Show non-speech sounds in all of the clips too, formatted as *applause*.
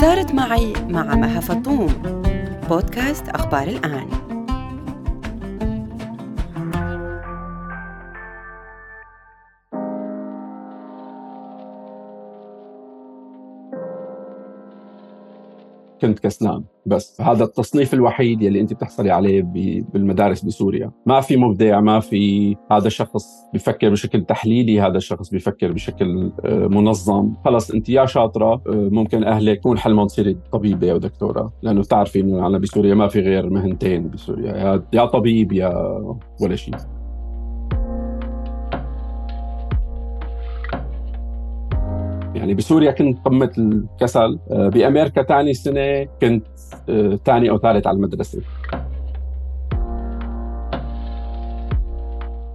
صارت معي مع مها فطوم بودكاست أخبار الآن. كنت كسلان. بس. هذا التصنيف الوحيد يلي انت بتحصلي عليه بالمدارس بسوريا. ما في مبدع ما في هذا الشخص بفكر بشكل تحليلي هذا الشخص بفكر بشكل آه، منظم. خلص انت يا شاطرة آه، ممكن أهلك يكون حلمهم تصيري طبيبة أو دكتورة لأنه بتعرفي إنه أنا بسوريا ما في غير مهنتين بسوريا. يا طبيب يا ولا شيء. يعني بسوريا كنت قمة الكسل آه، بأمريكا ثاني سنة كنت ثاني آه، أو ثالث على المدرسة.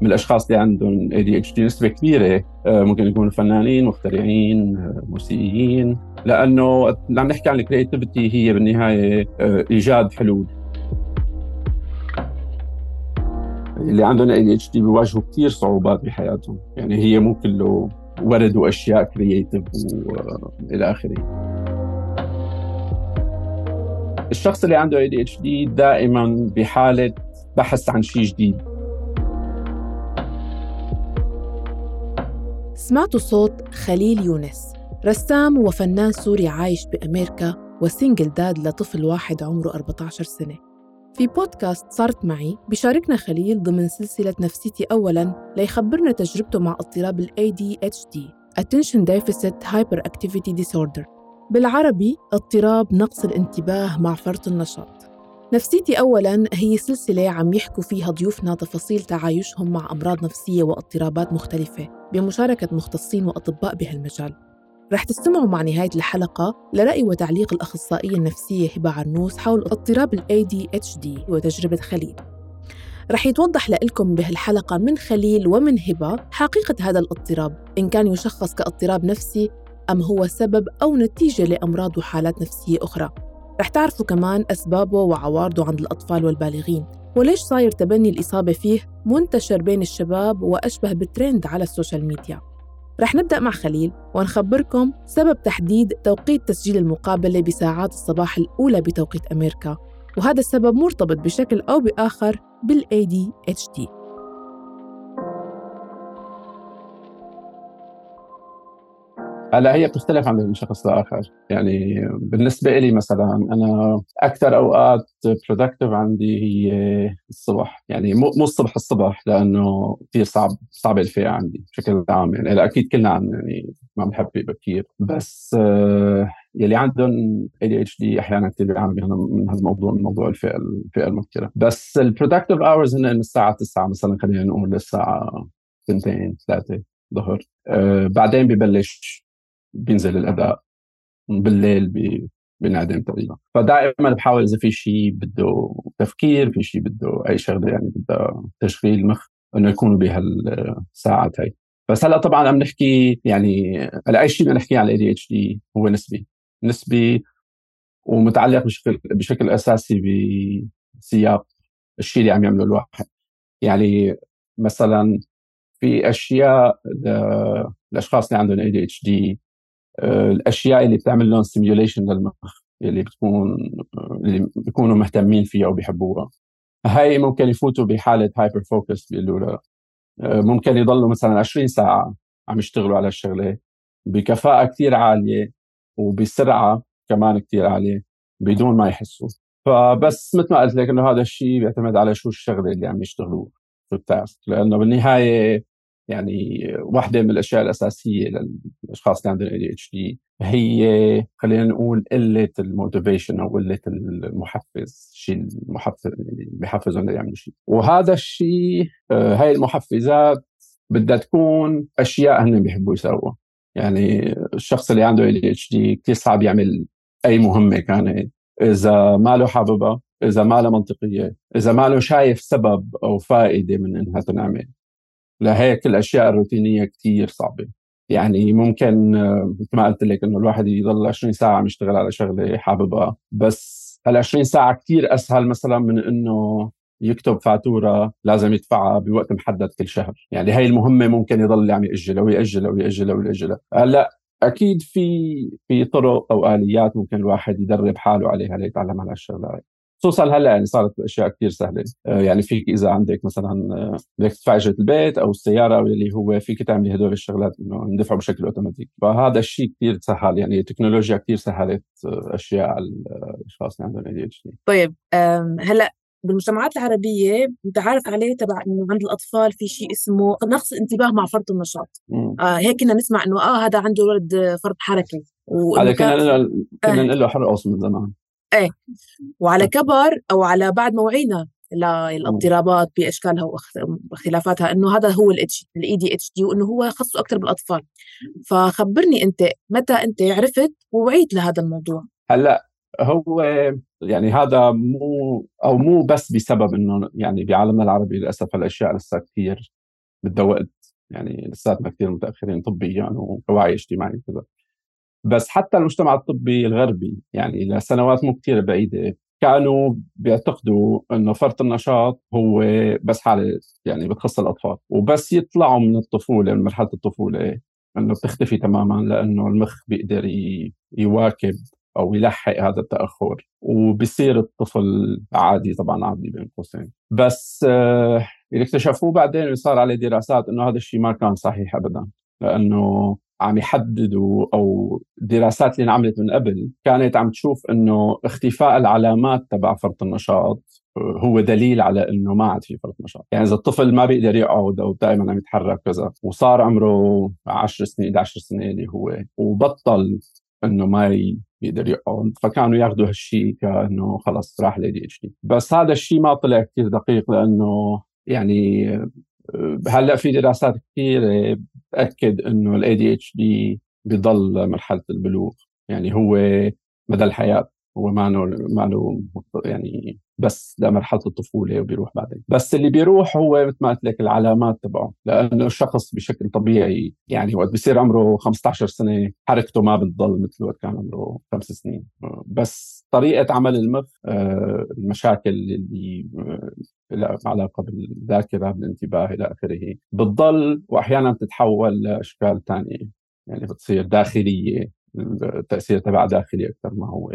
من الأشخاص اللي عندهم ADHD نسبة كبيرة آه، ممكن يكونوا فنانين مخترعين موسيقيين. لأنه عم نحكي عن ال creativity هي بالنهاية إيجاد حلول. اللي عندهم ADHD بيواجهوا كثير صعوبات بحياتهم. يعني هي مو كله ورود وأشياء creative وإلى آخره. الشخص اللي عنده ADHD دائما بحالة بحث عن شيء جديد. سمعتوا صوت خليل يونس رسام وفنان سوري عايش بأمريكا وسنجل داد لطفل واحد عمره 14 سنة. في بودكاست صارت معي بشاركنا خليل ضمن سلسلة نفسيتي أولاً ليخبرنا تجربته مع اضطراب ال ADHD Attention Deficit Hyperactivity Disorder. بالعربي اضطراب نقص الانتباه مع فرط النشاط. نفسيتي أولاً هي سلسلة عم يحكوا فيها ضيوفنا تفاصيل تعايشهم مع أمراض نفسية واضطرابات مختلفة بمشاركة مختصين وأطباء بهالمجال. رح تستمعوا مع نهاية الحلقة لرأي وتعليق الأخصائية النفسية هبة عرنوس حول اضطراب ال ADHD وتجربة خليل. رح يتوضح لكم بهالحلقة من خليل ومن هبة حقيقة هذا الاضطراب إن كان يشخص كاضطراب نفسي أم هو سبب أو نتيجة لأمراض وحالات نفسية أخرى. رح تعرفوا كمان أسبابه وعوارضه عند الأطفال والبالغين وليش صاير تبني الإصابة فيه منتشر بين الشباب وأشبه بترند على ال social media. رح نبدأ مع خليل ونخبركم سبب تحديد توقيت تسجيل المقابلة بساعات الصباح الأولى بتوقيت أمريكا. وهذا السبب مرتبط بشكل أو بآخر بال ADHD هلا هي بتختلف عن شخص لاخر يعني بالنسبة لي مثلا أنا أكثر أوقات برودكتيف عندي هي الصبح. يعني مو مو الصبح الصبح لأنه كثير صعب صعب الفئة عندي بشكل عام. يعني أكيد كلنا عن يعني ما بنحب بكير بس آه، يلي عندهم ADHD أحيانا كثير بيعانوا من هذا الموضوع من موضوع الفيقة الفيقة المبكرة. بس ال productive hours هن من الساعة 9 مثلا خلينا نقول للساعه 2 3 ظهر. آه بعدين ببلش بينزل الأداء بالليل بينعدم تقريبا. فدائما بحاول إذا في شيء بده تفكير في شيء بده أي شغلة يعني بدها تشغيل مخ إنه يكونوا بهالساعات هي بس هلأ طبعا عم نحكي يعني هلأ أي شيء بدنا نحكي عن ال ADHD هو نسبي. نسبي ومتعلق بشكل بشكل أساسي بسياق الشيء اللي عم يعمله الواحد. يعني مثلا في أشياء الاشخاص اللي عندهم ADHD الأشياء اللي بتعمل لهم stimulation للمخ اللي بتكون اللي بيكونوا مهتمين فيها وبيحبوها. هاي ممكن يفوتوا بحالة hyper focus بيقولوا لها ممكن يضلوا مثلا 20 ساعة عم يشتغلوا على الشغلة بكفاءة كثير عالية وبسرعة كمان كثير عالية بدون ما يحسوا. فبس مثل ما قلت لك إنه هذا الشيء بيعتمد على شو الشغلة اللي عم يشتغلوه في ال task لأنه بالنهاية يعني واحدة من الأشياء الأساسية للأشخاص اللي عندهم ADHD هي خلينا نقول قلة ال motivation أو قلة المحفز الشيء المحفز اللي بحفزهم ليعملوا شيء وهذا الشيء آه، هاي المحفزات بدها تكون أشياء هن بيحبوا يسووها. يعني الشخص اللي عنده اي اتش دي كثير صعب يعمل أي مهمة كانت. إذا ما له حاببها إذا ما له منطقية إذا ما له شايف سبب أو فائدة من إنها تنعمل. لهيك الأشياء الروتينية كثير صعبة. يعني ممكن مثل ما قلت لك إنه الواحد يضل 20 ساعة عم يشتغل على شغلة حاببها بس هال 20 ساعة كثير أسهل مثلا من إنه يكتب فاتورة لازم يدفعها بوقت محدد كل شهر. يعني هي المهمة ممكن يضل عم يأجلها ويأجلها ويأجلها ويأجلها. هلأ أكيد في في طرق أو آليات ممكن الواحد يدرب حاله عليها ليتعلم على خصوصا هلا يعني صارت الاشياء كثير سهلة. آه، يعني فيك إذا عندك مثلا آه، بدك تدفع إجرة البيت أو السيارة اللي هو فيك تعملي هدول الشغلات إنه يندفعوا بشكل أوتوماتيك. فهذا الشيء كثير سهل. يعني التكنولوجيا كثير سهلت آه، أشياء على الأشخاص اللي عندهم ADHD. طيب هلا بالمجتمعات العربية متعارف عليه تبع إنه عند الأطفال في شيء اسمه نقص انتباه مع فرط النشاط. آه هيك كنا نسمع إنه آه هذا عنده ولد فرط حركة. هذا كنا كنا نقول له حرقص من زمان. إيه. وعلى كبر أو على بعد ما وعينا للاضطرابات بأشكالها واختلافاتها إنه هذا هو ال ADHD وإنه هو خصه أكثر بالأطفال. فخبرني أنت متى أنت عرفت ووعيت لهذا الموضوع؟ هلأ هو يعني هذا مو أو مو بس بسبب إنه يعني بعالمنا العربي للأسف الأشياء لسه كثير بدها وقت يعني لساتنا كثير متأخرين طبيا وكوعي اجتماعي وكذا. بس حتى المجتمع الطبي الغربي يعني لسنوات مو كثير بعيدة كانوا بيعتقدوا إنه فرط النشاط هو بس حالة يعني بتخص الأطفال وبس يطلعوا من الطفولة من مرحلة الطفولة إنه بتختفي تماما لأنه المخ بيقدر يواكب أو يلحق هذا التأخر وبصير الطفل عادي طبعا عادي بين قوسين. بس آه اللي اكتشفوه بعدين صار عليه دراسات إنه هذا الشيء ما كان صحيح ابدا لأنه عم يحددوا أو الدراسات اللي انعملت من قبل كانت عم تشوف إنه اختفاء العلامات تبع فرط النشاط هو دليل على إنه ما عاد في فرط نشاط، يعني إذا الطفل ما بيقدر يقعد أو دائما عم يتحرك كذا وصار عمره 10 سنين 11 سنه اللي هو وبطل إنه ما يقدر يقعد فكانوا ياخذوا هالشيء كأنه خلص راح ل اتش دي بس هذا الشيء ما طلع كثير دقيق لأنه يعني هلأ في دراسات كثيره بتاكد إنه ال ADHD بضل مرحلة البلوغ. يعني هو مدى الحياة هو ما ما يعني بس لمرحلة الطفولة وبيروح بعدين. بس اللي بيروح هو مثل ما قلت لك العلامات تبعه. لأنه الشخص بشكل طبيعي يعني وقت بيصير عمره 15 سنة حركته ما بتضل مثل وقت كان عمره خمس سنين. بس طريقة عمل المخ آه، المشاكل اللي آه، علاقة بالذاكرة بالانتباه إلى آخره بتضل واحيانا بتتحول لأشكال ثانية يعني بتصير داخلية التاثير تبع داخلي أكثر ما هو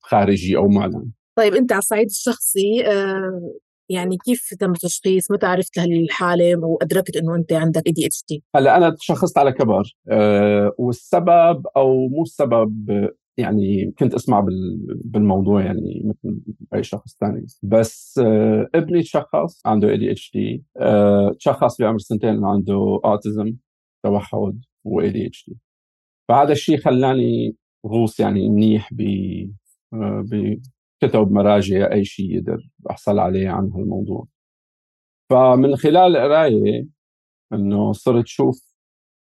خارجي أو معلن طيب أنت على الصعيد الشخصي آه، يعني كيف تم التشخيص؟ متى عرفت هالحاله وأدركت إنه أنت عندك اي دي اتش دي؟ هلأ أنا تشخصت على كبر أه والسبب أو مو السبب يعني كنت أسمع بالموضوع يعني مثل أي شخص ثاني. بس أه ابني تشخص عنده ADHD تشخص بعمر سنتين انه عنده autism توحد و ADHD فهذا الشيء خلاني غوص يعني منيح ب آه، بكتب مراجع أي شيء يقدر أحصل عليه عن هالموضوع. فمن خلال القرايه إنه صرت شوف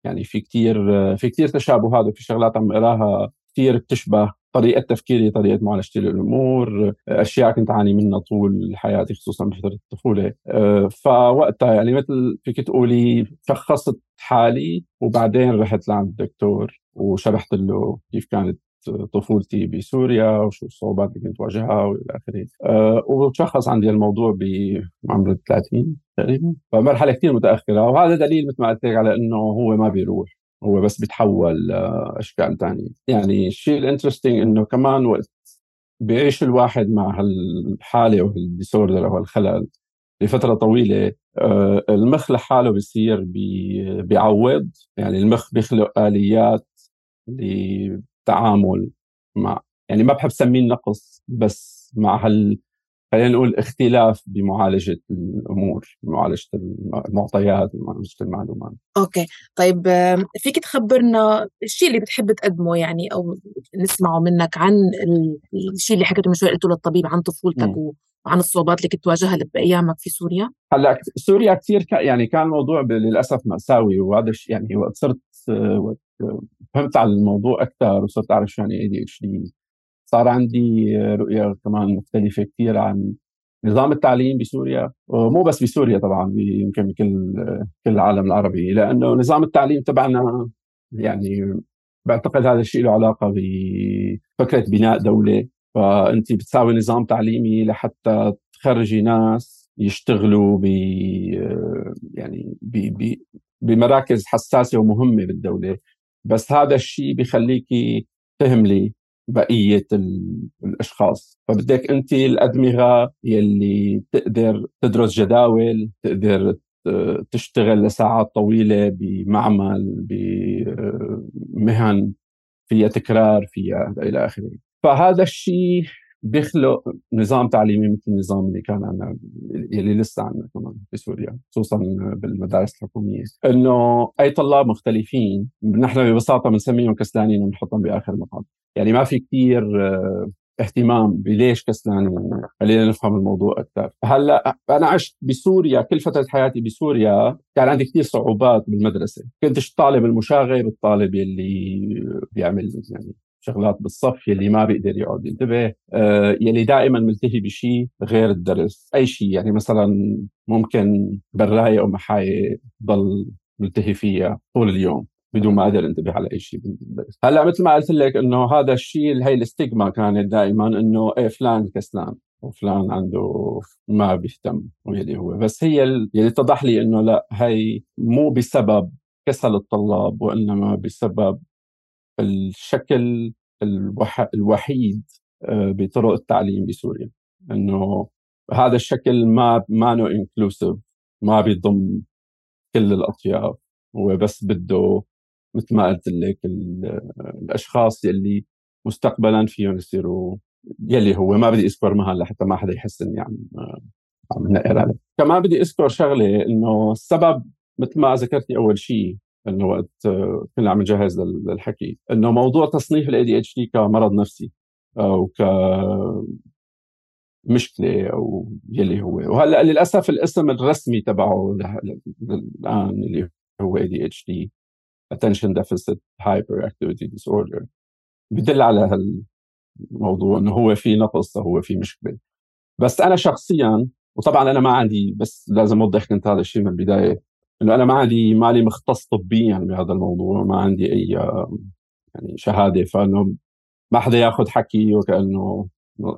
يعني في كثير في كثير تشابهات وفي شغلات عم أقراها كثير بتشبه طريقة تفكيري طريقة معالجتي للأمور أشياء كنت أعاني منها طول حياتي خصوصا بفترة الطفولة. آه، فوقتها يعني مثل فيك تقولي شخصت حالي وبعدين رحت لعند الدكتور وشرحت له كيف كانت طفولتي بسوريا وشو الصعوبات اللي كنت واجهها وإلى آخره. أه وتشخص عندي الموضوع بعمر 30 تقريبا. فمرحلة كثير متأخرة وهذا دليل مثل ما قلت لك على إنه هو ما بيروح. هو بس بيتحول أشكال ثانية يعني الشيء ال interesting إنه كمان وقت بيعيش الواحد مع هالحالة أو ال disorder أو الخلل لفترة طويلة آه، المخ لحاله بيصير بيعوض. يعني المخ بيخلق آليات للتعامل مع يعني ما بحب سميه النقص بس مع هال خلينا نقول اختلاف بمعالجة الأمور معالجه المعطيات معالجه المعلومات. okay. طيب فيك تخبرنا الشيء اللي بتحب تقدمه يعني أو نسمعه منك عن الشيء اللي حكيته من شوي قلته للطبيب عن طفولتك م. وعن الصعوبات اللي كنت تواجهها بايامك في سوريا؟ هلأ سوريا كثير يعني كان الموضوع للأسف مأساوي وهذا الشيء يعني وقت صرت وقت فهمت على الموضوع أكثر وصرت أعرف شو يعني ADHD صار عندي رؤية كمان مختلفة كثير عن نظام التعليم بسوريا ومو بس بسوريا طبعا يمكن بكل كل العالم العربي لأنه نظام التعليم تبعنا يعني بعتقد هذا الشيء له علاقة بفكرة بناء دولة. فأنت بتساوي نظام تعليمي لحتى تخرجي ناس يشتغلوا ب يعني ب بمراكز حساسة ومهمة بالدولة. بس هذا الشيء بيخليكي تهملي بقية الأشخاص. فبدك انت الأدمغة يلي تقدر تدرس جداول تقدر تشتغل لساعات طويلة بمعمل بمهن فيها تكرار فيها إلى آخره. فهذا الشيء بيخلق نظام تعليمي مثل النظام اللي كان عندنا يلي لسه عندنا كمان بسوريا خصوصا بالمدارس الحكومية. إنه أي طلاب مختلفين نحن ببساطة بنسميهم كسلانين وبنحطهم بآخر المقعد يعني ما في كثير آه، اهتمام بليش كسلان خلينا نفهم الموضوع أكثر. هلأ أنا عشت بسوريا كل فترة حياتي بسوريا كان عندي كثير صعوبات بالمدرسة. كنتش الطالب المشاغب الطالب اللي بيعمل يعني شغلات بالصف يلي ما بيقدر يقعد ينتبه آه يلي دائما ملتهي بشيء غير الدرس. أي شيء يعني مثلا ممكن براية أو محاية ضل ملتهي فيها طول اليوم. بدون ما أقدر انتبه على اي شيء. هلأ مثل ما قلت لك إنه هذا الشيء هي الاستيغما كانت دائما إنه إيه فلان كسلان وفلان عنده ما بيهتم واللي هو. بس هي اللي اتضح لي إنه لأ هي مو بسبب كسل الطلاب وإنما بسبب الشكل الوحيد آه، بطرق التعليم بسوريا. إنه هذا الشكل ما ما انكلوسيف ما بيضم كل الأطياف هو بس بده مثل ما قلت لك الأشخاص يلي مستقبلا فيهم يصيروا يلي هو ما بدي أذكر مهل لحتى ما حدا يحس اني عم عم نقر عليه كمان بدي أذكر شغلة إنه السبب مثل ما ذكرتي أول شيء إنه وقت كنا عم نجهز للحكي إنه موضوع تصنيف ال ADHD كمرض نفسي أو ك مشكله أو يلي هو. وهلأ للأسف الاسم الرسمي تبعه الآن اللي هو اي دي اتش دي attention deficit hyperactivity disorder. بدل على هالموضوع إنه هو في نقص هو في مشكلة. بس أنا شخصيا وطبعا أنا ما عندي بس لازم أوضح كنت هذا الشيء من البداية إنه أنا ما عندي مالي مختص طبيا بهذا الموضوع ما عندي أي يعني شهادة فإنه ما حدا يأخذ حكي وكأنه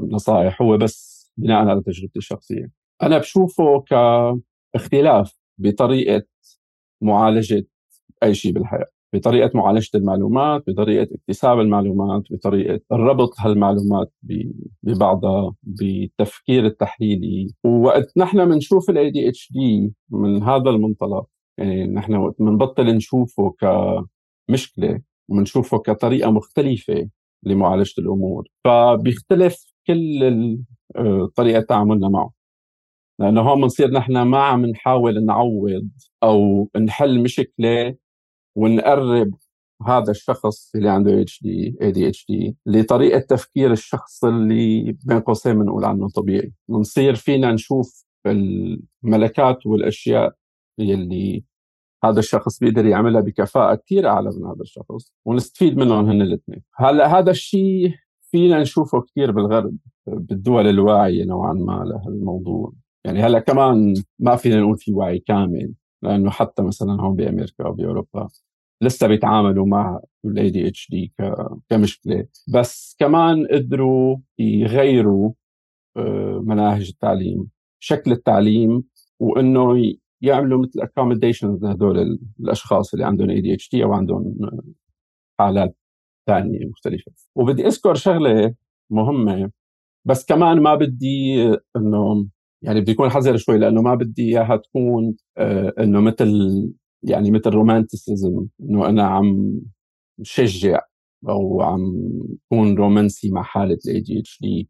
نصائح هو بس بناء على تجربتي الشخصية. أنا بشوفه كاختلاف بطريقة معالجة أي شيء بالحياة بطريقة معالجة المعلومات بطريقة اكتساب المعلومات بطريقة ربط هالمعلومات ببعضها بالتفكير التحليلي. ووقت نحن بنشوف ال ADHD من هذا المنطلق يعني نحن وقت بنبطل نشوفه كمشكلة وبنشوفه كطريقة مختلفة لمعالجة الأمور. فبيختلف كل آه، طريقة تعاملنا معه. لأنه هون بنصير نحن ما عم نحاول نعوض أو نحل مشكلة ونقرب هذا الشخص اللي عنده اتش دي اي دي اتش دي لطريقة تفكير الشخص اللي بين قوسين بنقول عنه طبيعي. بنصير فينا نشوف الملكات والأشياء اللي هذا الشخص بيقدر يعملها بكفاءة كثير أعلى من هذا الشخص ونستفيد منهم هن الاثنين. هلأ هذا الشيء فينا نشوفه كثير بالغرب بالدول الواعية نوعا ما لهالموضوع. يعني هلأ كمان ما فينا نقول في وعي كامل. لأنه حتى مثلا هون بأمريكا أو بأوروبا لسه بيتعاملوا مع ال ADHD كمشكلة. بس كمان قدروا يغيروا آه، مناهج التعليم شكل التعليم وإنه يعملوا مثل accommodations لهدول الأشخاص اللي عندهم ADHD أو عندهم حالات ثانية مختلفة. وبدي أذكر شغلة مهمة بس كمان ما بدي إنه يعني بدي اكون حذر شوي لأنه ما بدي إياها تكون آه إنه مثل يعني مثل romanticism إنه أنا عم شجع أو عم كون رومانسي مع حالة ال ADHD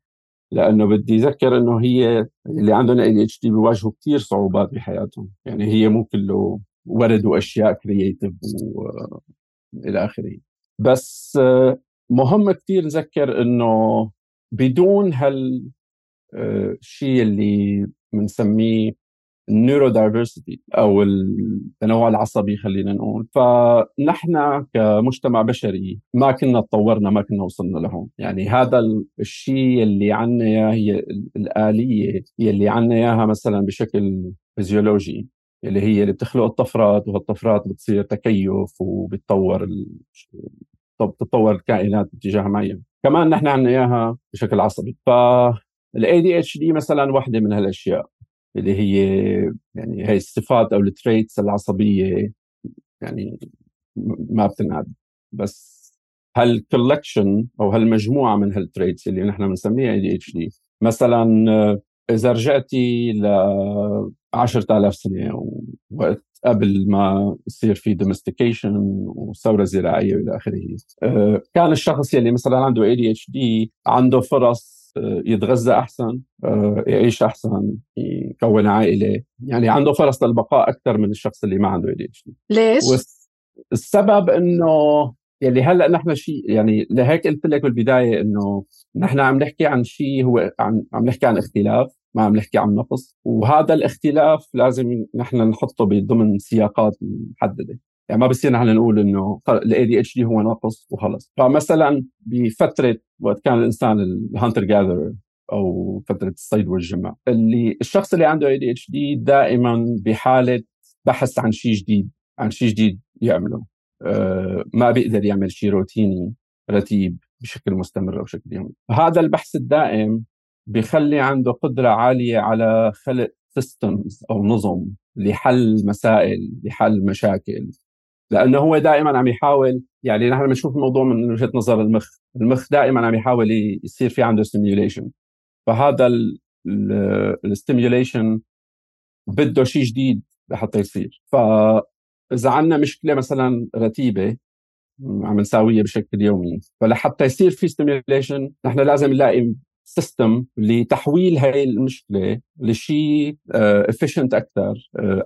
لأنه بدي أذكر إنه هي اللي عندهم ADHD بيواجهوا كثير صعوبات بحياتهم. يعني هي مو كله ورد وأشياء creative والى آخره. بس آه، مهم كثير نذكر إنه بدون هال الشيء اللي بنسميه ال neurodiversity أو التنوع العصبي خلينا نقول. فنحن كمجتمع بشري ما كنا تطورنا ما كنا وصلنا لهون. يعني هذا الشيء اللي عنا إياه هي الآلية اللي عنا إياها مثلا بشكل فيزيولوجي اللي هي اللي بتخلق الطفرات وهالطفرات بتصير تكيف وبتطور بتتطور الكائنات باتجاه معين. كمان نحن عنا إياها بشكل عصبي. ف ال ADHD مثلا واحدة من هالأشياء اللي هي يعني هي الصفات أو ال traits العصبية يعني ما بتنعد. بس هال collection أو هالمجموعة من هال traits اللي نحن بنسميها ADHD مثلا إذا رجعتي ل 10000 سنة وقت قبل ما يصير في domestication وثورة زراعية وإلى آخره آه، كان الشخص يلي مثلا عنده ADHD عنده فرص يتغذى أحسن يعيش أحسن يكون عائلة. يعني عنده فرص للبقاء أكثر من الشخص اللي ما عنده ADHD ليش؟ السبب إنه يلي هلأ نحن شيء يعني لهيك قلت لك بالبداية إنه نحن عم نحكي عن شيء هو عم, عم نحكي عن اختلاف ما عم نحكي عن نقص. وهذا الاختلاف لازم نحن نحطه ضمن سياقات محددة. يعني ما بصير نحن نقول إنه ال ADHD هو ناقص وخلص. فمثلا بفترة وقت كان الإنسان ال hunter gatherer أو فترة الصيد والجمع اللي الشخص اللي عنده ADHD دائما بحالة بحث عن شيء جديد عن شيء جديد يعمله. آه، ما بيقدر يعمل شيء روتيني رتيب بشكل مستمر أو بشكل يومي. هذا البحث الدائم بيخلي عنده قدرة عالية على خلق systems أو نظم لحل مسائل لحل مشاكل. لأنه هو دائما عم يحاول يعني نحن بنشوف الموضوع من وجهة نظر المخ المخ دائما عم يحاول يصير في عنده stimulation فهذا ال stimulation بده شيء جديد لحتى يصير. ف اذا عندنا مشكلة مثلا رتيبة عم نساويها بشكل يومي فلحتى يصير في stimulation نحن لازم نلاقي system لتحويل هاي المشكلة لشيء efficient أكثر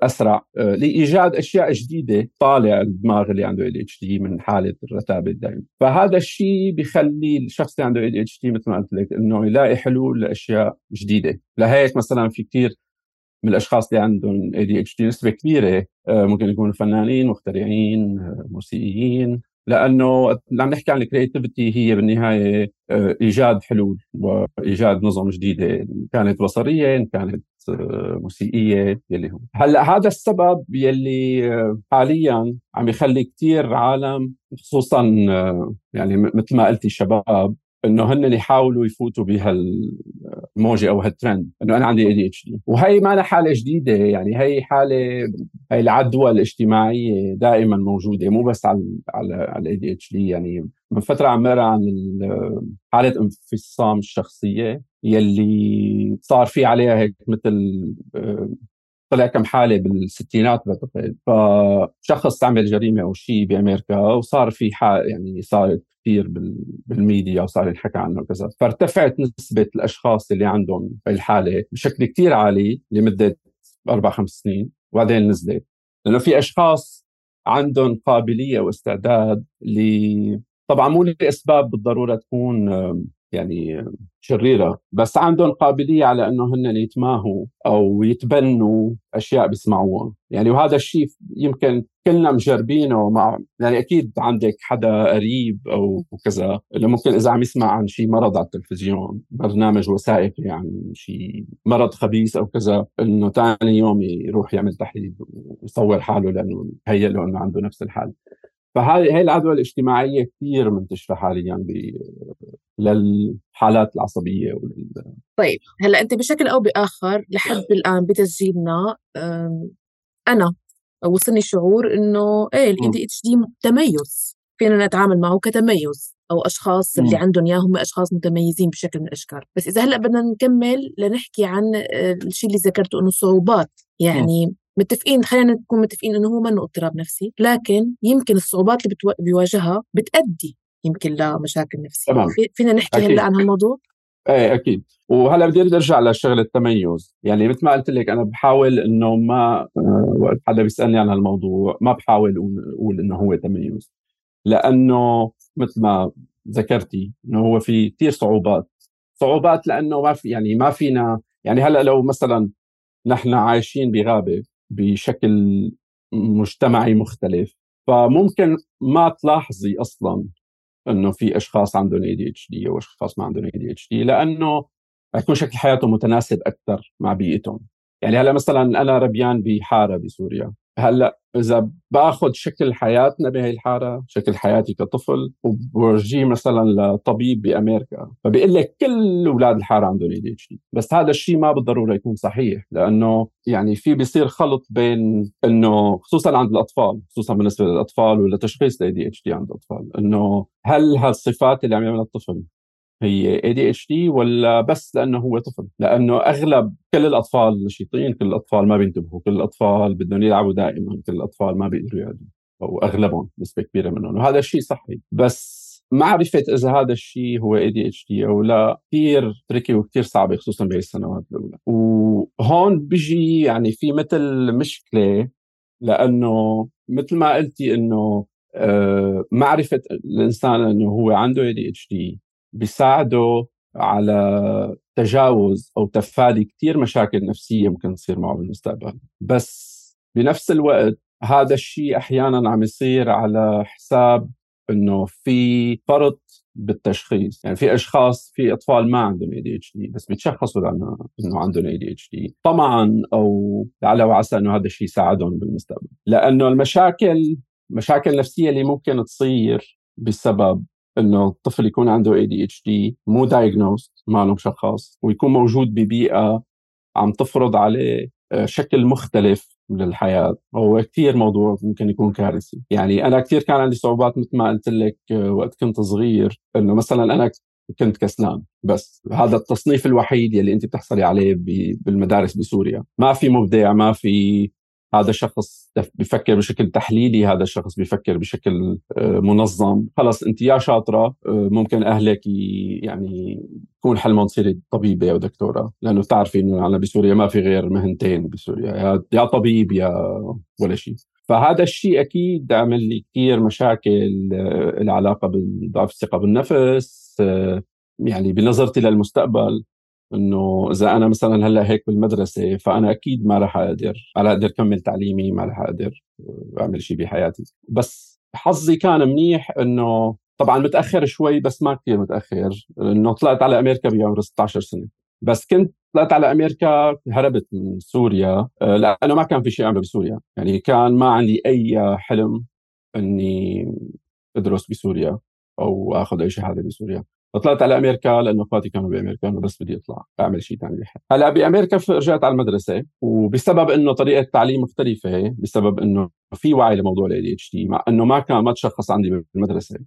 أسرع لإيجاد أشياء جديدة تطالع الدماغ اللي عنده ال ADHD من حالة الرتابة الدائمه فهذا الشيء بيخلي الشخص اللي عنده ال ADHD مثل ما قلت لك إنه يلاقي حلول لأشياء جديدة. لهيك مثلا في كثير من الأشخاص اللي عندهم ADHD نسبة كبيرة آه، ممكن يكونوا فنانين مخترعين آه، موسيقيين لأنه عم نحكي عن ال creativity هي بالنهاية آه، إيجاد حلول وإيجاد نظم جديدة إن كانت بصرية إن كانت موسيقية يلي هو. هلأ هذا السبب يلي حاليا عم يخلي كثير عالم خصوصا يعني مثل ما قلتي الشباب إنه هن يحاولوا يفوتوا بهالموجة أو هالترند إنه أنا عندي ADHD وهي ما حالة جديدة يعني هي حالة هي العدوى الاجتماعية دائما موجودة مو بس على على على ال ADHD يعني من فترة عم عن حالة انفصام الشخصية يلي صار في عليها هيك مثل طلع كم حالة بالستينات بعتقد فشخص عمل جريمة أو شيء بأمريكا وصار في حال يعني صارت كثير بالميديا وصار ينحكى عنه وكذا. فارتفعت نسبة الأشخاص اللي عندهم الحالة بشكل كثير عالي لمدة أربع خمس سنين. وبعدين نزلت. لأنه في أشخاص عندهم قابلية واستعداد ل طبعا مو لأسباب بالضرورة تكون يعني شريرة. بس عندهم قابلية على إنه هن يتماهوا أو يتبنوا أشياء بيسمعوها. يعني وهذا الشيء يمكن كلنا مجربينه مع يعني أكيد عندك حدا قريب أو كذا اللي ممكن إذا عم يسمع عن شيء مرض على التلفزيون برنامج وثائقي عن شيء مرض خبيث أو كذا إنه ثاني يوم يروح يعمل تحليل ويصور حاله لأنه هيأ له إنه عنده نفس الحال فهذه هي العدوى الاجتماعية كثير منتشرة حاليا للحالات العصبية ولل... طيب هلأ أنت بشكل أو بآخر لحد الآن بتسجيلنا أنا وصلني شعور إنه إيه ال ADHD تميز فينا نتعامل معه كتميز. أو أشخاص اللي عندهم إياه هم أشخاص متميزين بشكل من الأشكال. بس إذا هلأ بدنا نكمل لنحكي عن آه، الشيء اللي ذكرته إنه صعوبات. يعني م. متفقين خلينا نكون متفقين إنه هو منه اضطراب نفسي لكن يمكن الصعوبات اللي بيواجهها بتأدي يمكن لمشاكل نفسية. تمام. فينا نحكي هلا عن هالموضوع؟ إيه أكيد. وهلأ بدي أرجع لشغله التميز. يعني مثل ما قلت لك أنا بحاول إنه ما آه، وقت حدا بيسألني عن هالموضوع ما بحاول أقول إنه هو تميز. لأنه مثل ما ذكرتي إنه هو في كثير صعوبات. صعوبات لأنه ما في يعني ما فينا يعني هلأ لو مثلا نحن عايشين بغابة بشكل مجتمعي مختلف. فممكن ما تلاحظي أصلا إنه في أشخاص عندهم ADHD أو أشخاص ما عندهم ADHD لأنه يكون شكل حياتهم متناسب أكثر مع بيئتهم. يعني هلأ مثلا أنا ربيان بحارة بسوريا. هلأ إذا بآخذ شكل حياتنا بهي الحارة شكل حياتي كطفل وبورجيه مثلا لطبيب بأمريكا. فبيقول لك كل أولاد الحارة عندهم AD بس هذا الشيء ما بالضرورة يكون صحيح لأنه يعني في بيصير خلط بين إنه خصوصا عند الأطفال خصوصا بالنسبة للأطفال ولا تشخيص ال ADHD عند الأطفال إنه هل هالصفات اللي عم يعملها الطفل هي ADHD ولا بس لأنه هو طفل؟ لأنه أغلب كل الأطفال نشيطين كل الأطفال ما بينتبهوا كل الأطفال بدهم يلعبوا دائما كل الأطفال ما بيقدروا يقعدوا أو أغلبهم نسبة كبيرة منهم وهذا الشيء صحي. بس معرفة إذا هذا الشيء هو ADHD أو لا. كثير tricky وكثير صعبة خصوصا بهي السنوات الأولى. وهون بيجي يعني في مثل مشكلة لأنه مثل ما قلتي إنه آه، معرفة الإنسان إنه هو عنده ADHD بيساعده على تجاوز أو تفادي كثير مشاكل نفسية ممكن تصير معه بالمستقبل. بس بنفس الوقت هذا الشيء أحيانا عم يصير على حساب إنه في فرط بالتشخيص. يعني في أشخاص في أطفال ما عندهم ADHD بس بيتشخصوا لأنه إنه عندهم ADHD طمعا أو لعل وعسى إنه هذا الشيء يساعدهم بالمستقبل. لأنه المشاكل مشاكل نفسية اللي ممكن تصير بسبب إنه الطفل يكون عنده ADHD مو diagnosed ما له مشخص ويكون موجود ببيئة عم تفرض عليه آه، شكل مختلف للحياة. هو كثير موضوع ممكن يكون كارثي. يعني أنا كثير كان عندي صعوبات مثل ما قلت لك آه، وقت كنت صغير إنه مثلا أنا كنت كسلان. بس هذا التصنيف الوحيد يلي انت بتحصلي عليه بالمدارس بسوريا. ما في مبدع ما في هذا الشخص بفكر بشكل تحليلي هذا الشخص بفكر بشكل آه، منظم. خلص أنت يا شاطرة آه، ممكن أهلك يعني يكون حلمهم تصيري طبيبه أو دكتورة لأنه بتعرفي إنه عندنا بسوريا ما في غير مهنتين بسوريا يا طبيب يا ولا شيء. فهذا الشيء أكيد عمل لي كثير مشاكل آه، العلاقة بضعف الثقة بالنفس يعني بنظرتي للمستقبل. إنه إذا أنا مثلا هلأ هيك بالمدرسة فأنا أكيد ما راح أقدر على أقدر اكمل تعليمي ما راح أقدر أعمل شيء بحياتي. بس حظي كان منيح إنه طبعا متأخر شوي بس ما كثير متأخر. إنه طلعت على أمريكا بعمر 16 سنة. بس كنت طلعت على أمريكا هربت من سوريا آه، لأنه ما كان في شيء أعمله بسوريا. يعني كان ما عندي أي حلم إني أدرس بسوريا أو أخذ أي شهادة بسوريا. فطلعت على أمريكا لأنه أخواتي كانوا بأمريكا إنه بس بدي أطلع أعمل شيء ثاني بحياتي هلأ بأمريكا رجعت على المدرسة وبسبب إنه طريقة التعليم مختلفة بسبب إنه في وعي لموضوع ال ADHD مع إنه ما كان ما تشخص عندي بالمدرسة.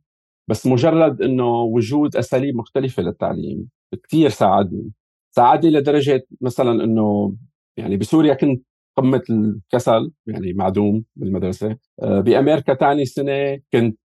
بس مجرد إنه وجود أساليب مختلفة للتعليم كثير ساعدني. ساعدني لدرجة مثلا إنه يعني بسوريا كنت قمة الكسل يعني معدوم بالمدرسة. آه، بأمريكا ثاني سنة كنت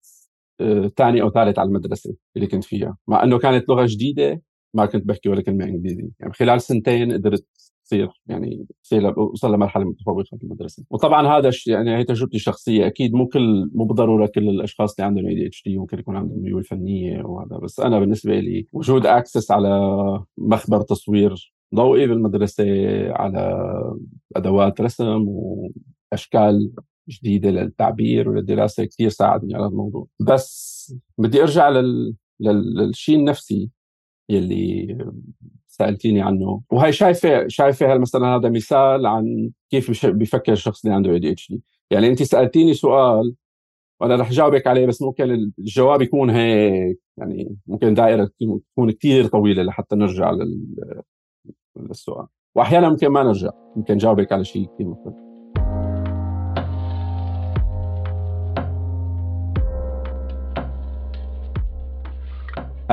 ثاني أو ثالث على المدرسة اللي كنت فيها. مع إنه كانت لغة جديدة ما كنت بحكي ولا كلمة انجليزي يعني خلال سنتين قدرت تصير يعني تصير اوصل لمرحلة متفوقة في المدرسة. وطبعا هذا يعني هي تجربتي الشخصية. أكيد مو كل مو بالضروره كل الأشخاص اللي عندهم ADHD ممكن يكون عندهم ميول فنية وهذا بس أنا بالنسبة لي وجود access على مخبر تصوير ضوئي بالمدرسة على أدوات رسم وأشكال جديدة للتعبير وللدراسة كثير ساعدني على الموضوع. بس بدي أرجع لل... للشيء النفسي يلي سألتيني عنه. وهي شايفه شايفة مثلا هذا مثال عن كيف بيفكر الشخص اللي عنده اي دي اتش دي يعني انت سألتيني سؤال وأنا رح جاوبك عليه بس ممكن الجواب يكون هيك. يعني ممكن دائرة تكون كثير طويلة لحتى نرجع للسؤال. واحيانا ممكن ما نرجع. ممكن جاوبك على شيء كثير مختلف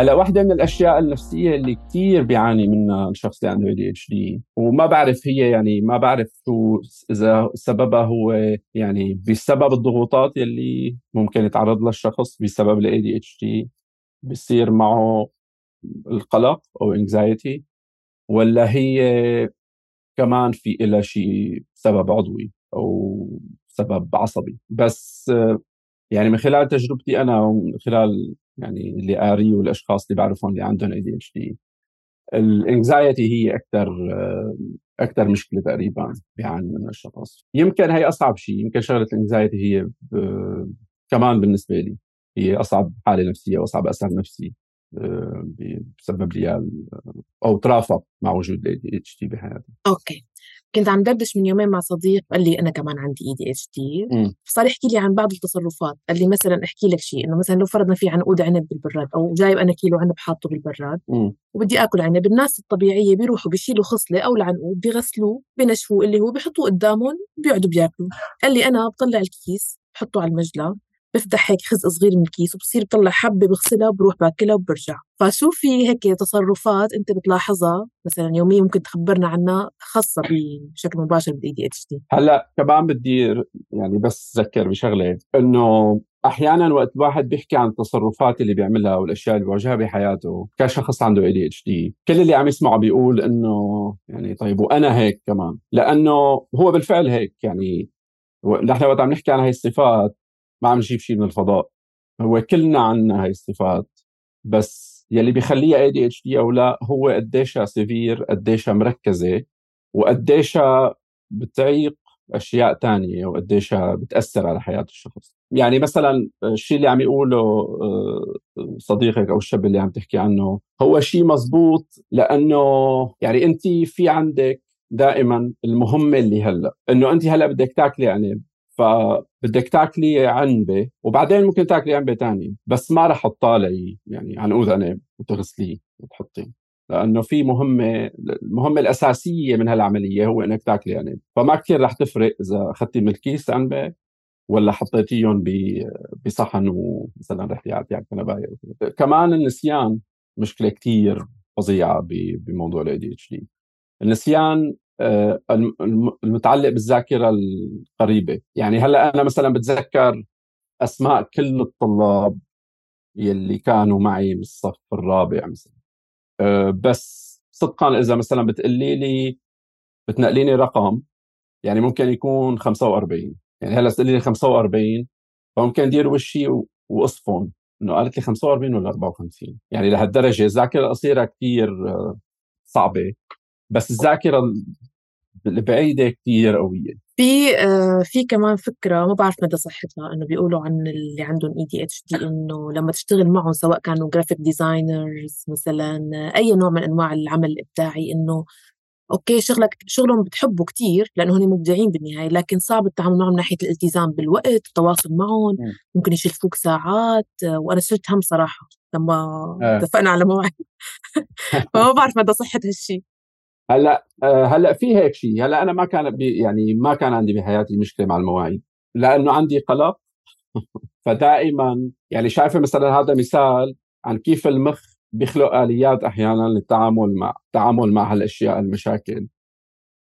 هلا واحدة من الأشياء النفسية اللي كثير بيعاني منها الشخص اللي عنده ADHD وما بعرف هي يعني ما بعرف شو إذا سببها هو يعني بسبب الضغوطات يلي ممكن يتعرض لها الشخص بسبب ال ADHD بصير معه القلق أو anxiety ولا هي كمان في لها شيء سبب عضوي أو سبب عصبي. بس يعني من خلال تجربتي أنا ومن خلال يعني اللي قاريه والأشخاص اللي بعرفهم اللي عندهم ADHD ال anxiety هي أكثر أكثر مشكلة تقريبا بيعاني منها الشخص يمكن هي أصعب شيء يمكن شغلة ال anxiety هي كمان بالنسبة لي هي أصعب حالة نفسية وأصعب أثر نفسي بسبب لي أو ترافق مع وجود ال ADHD بحياتي. okay. كنت عم دردش من يومين مع صديق قال لي أنا كمان عندي ADHD فصار يحكي لي عن بعض التصرفات قال لي مثلا أحكي لك شيء إنه مثلا لو فرضنا في عنقود عنب بالبراد أو جايب أنا كيلو عنب حاطه بالبراد. وبدي آكل عنب الناس الطبيعية بيروحوا بيشيلوا خصلة أو العنقود بيغسلوه بنشفوه اللي هو بيحطوه قدامهم بيقعدوا بياكلوا. قال لي أنا بطلع الكيس بحطه على المجلى بفتح هيك خزق صغير من الكيس وبصير بطلع حبة بغسلها وبروح باكلها وبرجع. فشو في هيك تصرفات أنت بتلاحظها؟ مثلا يوميا ممكن تخبرنا عنها خاصة بشكل مباشر بال ADHD هلأ كمان بدي يعني بس اذكر بشغلة إنه أحيانا وقت الواحد بيحكي عن التصرفات اللي بيعملها والاشياء اللي بيواجهها بحياته كشخص عنده ADHD كل اللي عم يسمعه بيقول إنه يعني طيب وأنا هيك كمان. لأنه هو بالفعل هيك يعني نحن وقت عم نحكي عن هاي الصفات ما عم نجيب شيء من الفضاء. هو كلنا عنا هاي الصفات بس يلي بيخليها ADHD أو لا هو قديشها severe قديشها مركزة وقديشها بتعيق أشياء تانية وقديشها بتأثر على حياة الشخص. يعني مثلا الشيء اللي عم يقوله آه، صديقك أو الشاب اللي عم تحكي عنه هو شيء مزبوط لأنه يعني انت في عندك دائما المهمة اللي هلأ. إنه انت هلأ بدك تاكلي عنب. فبدك تاكلي عنبة وبعدين ممكن تاكلي عنبة ثانية بس ما رح تطالعي يعني عنقود عنب وتغسليه وتحطيه لأنه في مهمة المهمة الأساسية من هالعملية هو إنك تاكلي عنب. فما كثير رح تفرق إذا أخذتي من الكيس عنبة ولا حطيتيهم بصحن ومثلا رحتي على كنباية. كمان النسيان مشكلة كثير فظيعة بموضوع ال ADHD النسيان المتعلق بالذاكرة القريبة. يعني هلأ أنا مثلا بتذكر أسماء كل الطلاب يلي كانوا معي بالصف الرابع مثلا. آه، بس صدقا إذا مثلا بتقولي لي بتنقليني رقم يعني ممكن يكون 45 يعني هلأ تقولي لي 45 فممكن دير وشي وأصفن إنه قالت لي 45 ولا 54 يعني لهالدرجة الذاكرة القصيرة كثير آه، صعبة. بس الذاكرة البعيده كثير قوية. في آه في كمان فكرة ما بعرف مدى صحتها إنه بيقولوا عن اللي عندهم ADHD إنه لما تشتغل معهم سواء كانوا graphic designers مثلا أي نوع من أنواع العمل الإبداعي إنه okay شغلك شغلهم بتحبه كتير لأنه هن مبدعين بالنهاية لكن صعب التعامل معهم من ناحية الالتزام بالوقت التواصل معهم ممكن يشلفوك ساعات وأنا شلت هم صراحة لما آه. اتفقنا على موعد *laughs* فما بعرف مدى صحة هالشيء هلا آه، هلا في هيك شيء. هلا أنا ما كان يعني ما كان عندي بحياتي مشكلة مع المواعيد لأنه عندي قلق. *laughs* فدائما يعني شايفة مثلا هذا مثال عن كيف المخ بيخلق آليات أحيانا للتعامل مع التعامل مع هالأشياء المشاكل.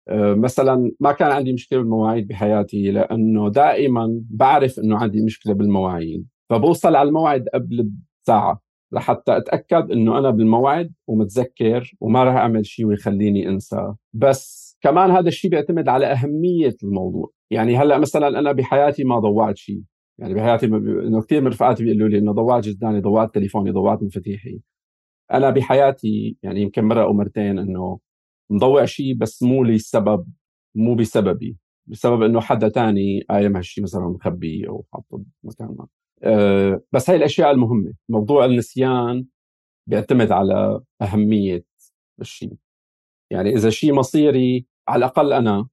آه، مثلا ما كان عندي مشكلة بالمواعيد بحياتي لأنه دائما بعرف إنه عندي مشكلة بالمواعيد فبوصل على الموعد قبل ساعه لحتى أتأكد إنه أنا بالموعد ومتذكر وما راح أعمل شيء ويخليني أنسى. بس كمان هذا الشيء بيعتمد على أهمية الموضوع. يعني هلأ مثلا أنا بحياتي ما ضوعت شيء يعني بحياتي إنه كثير من رفقاتي بيقولوا لي إنه ضوعت جداني ضوعت تليفوني ضوعت مفاتيحي. أنا بحياتي يعني يمكن مرة أو مرتين إنه مضوع شيء بس مو لسبب مو بسببي. بسبب إنه حدا تاني قايم هالشيء مثلا مخبيه أو حاطه بمكان ما. آه، بس هاي الأشياء المهمة موضوع النسيان بيعتمد على أهمية الشيء. يعني إذا شيء مصيري على الأقل أنا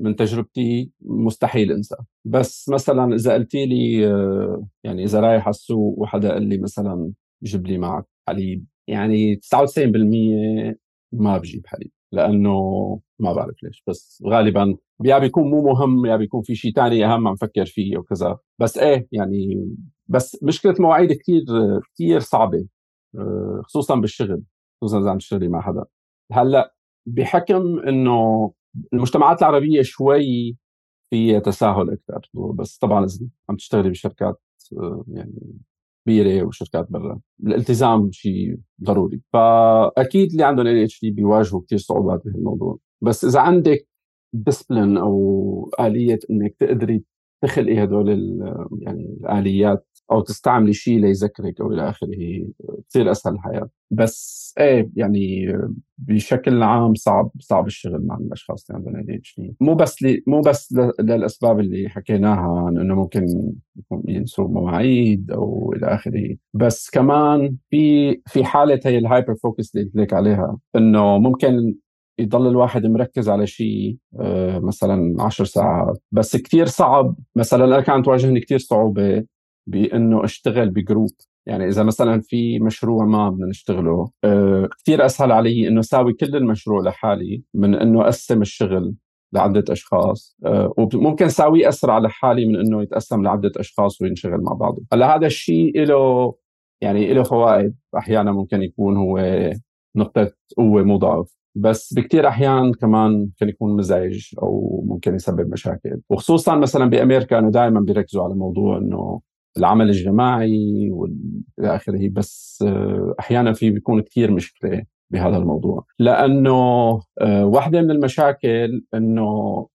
من تجربتي مستحيل انسى بس مثلا إذا قلت لي آه، يعني إذا رايح على السوق وحدا قال لي مثلا جيب لي معك حليب يعني 99% ما بجيب حليب. لأنه ما بعرف ليش بس غالبا يا بيكون مو مهم يا بيكون في شيء ثاني أهم عم فكر فيه وكذا بس إيه يعني بس مشكلة مواعيد كثير كثير صعبة آه، خصوصا بالشغل خصوصا إذا عم تشتغلي مع حدا. هلأ بحكم إنه المجتمعات العربية شوي في تساهل أكثر بس طبعا إذا عم تشتغلي بشركات آه، يعني كبيره وشركات برا. الالتزام شيء ضروري. فأكيد اللي عندهم اي اتش دي بيواجهوا كثير صعوبات بهالموضوع. بس إذا عندك discipline أو آلية إنك تقدري تخلقي هدول يعني الآليات أو تستعملي شيء ليذكرك أو إلى آخره بتصير أسهل الحياة. بس إيه يعني بشكل عام صعب صعب الشغل مع الأشخاص اللي عندهم A مو بس لي مو بس للأسباب اللي حكيناها إنه ممكن ينسوا مواعيد أو إلى آخره. بس كمان في في حالة هي ال hyperfocus اللي قلت لك عليها إنه ممكن يضل الواحد مركز على شيء آه، مثلا عشر ساعات. بس كثير صعب. مثلا أنا كانت تواجهني كثير صعوبة بأنه أشتغل بجروب. يعني إذا مثلا في مشروع ما بدنا نشتغله آه، كثير أسهل علي إنه أساوي كل المشروع لحالي من إنه أقسم الشغل لعدة أشخاص آه، وممكن اساويه أسرع لحالي من إنه يتقسم لعدة أشخاص وينشغل مع بعضه. هلأ هذا الشيء له يعني له فوائد. أحيانا ممكن يكون هو نقطة قوة مو ضعف. بس بكثير أحيان كمان ممكن يكون مزعج أو ممكن يسبب مشاكل. وخصوصا مثلا بأمريكا إنه دائما بيركزوا على موضوع إنه العمل الجماعي والى آخره. بس آه، أحيانا في بيكون كثير مشكلة بهذا الموضوع. لأنه آه، واحدة من المشاكل إنه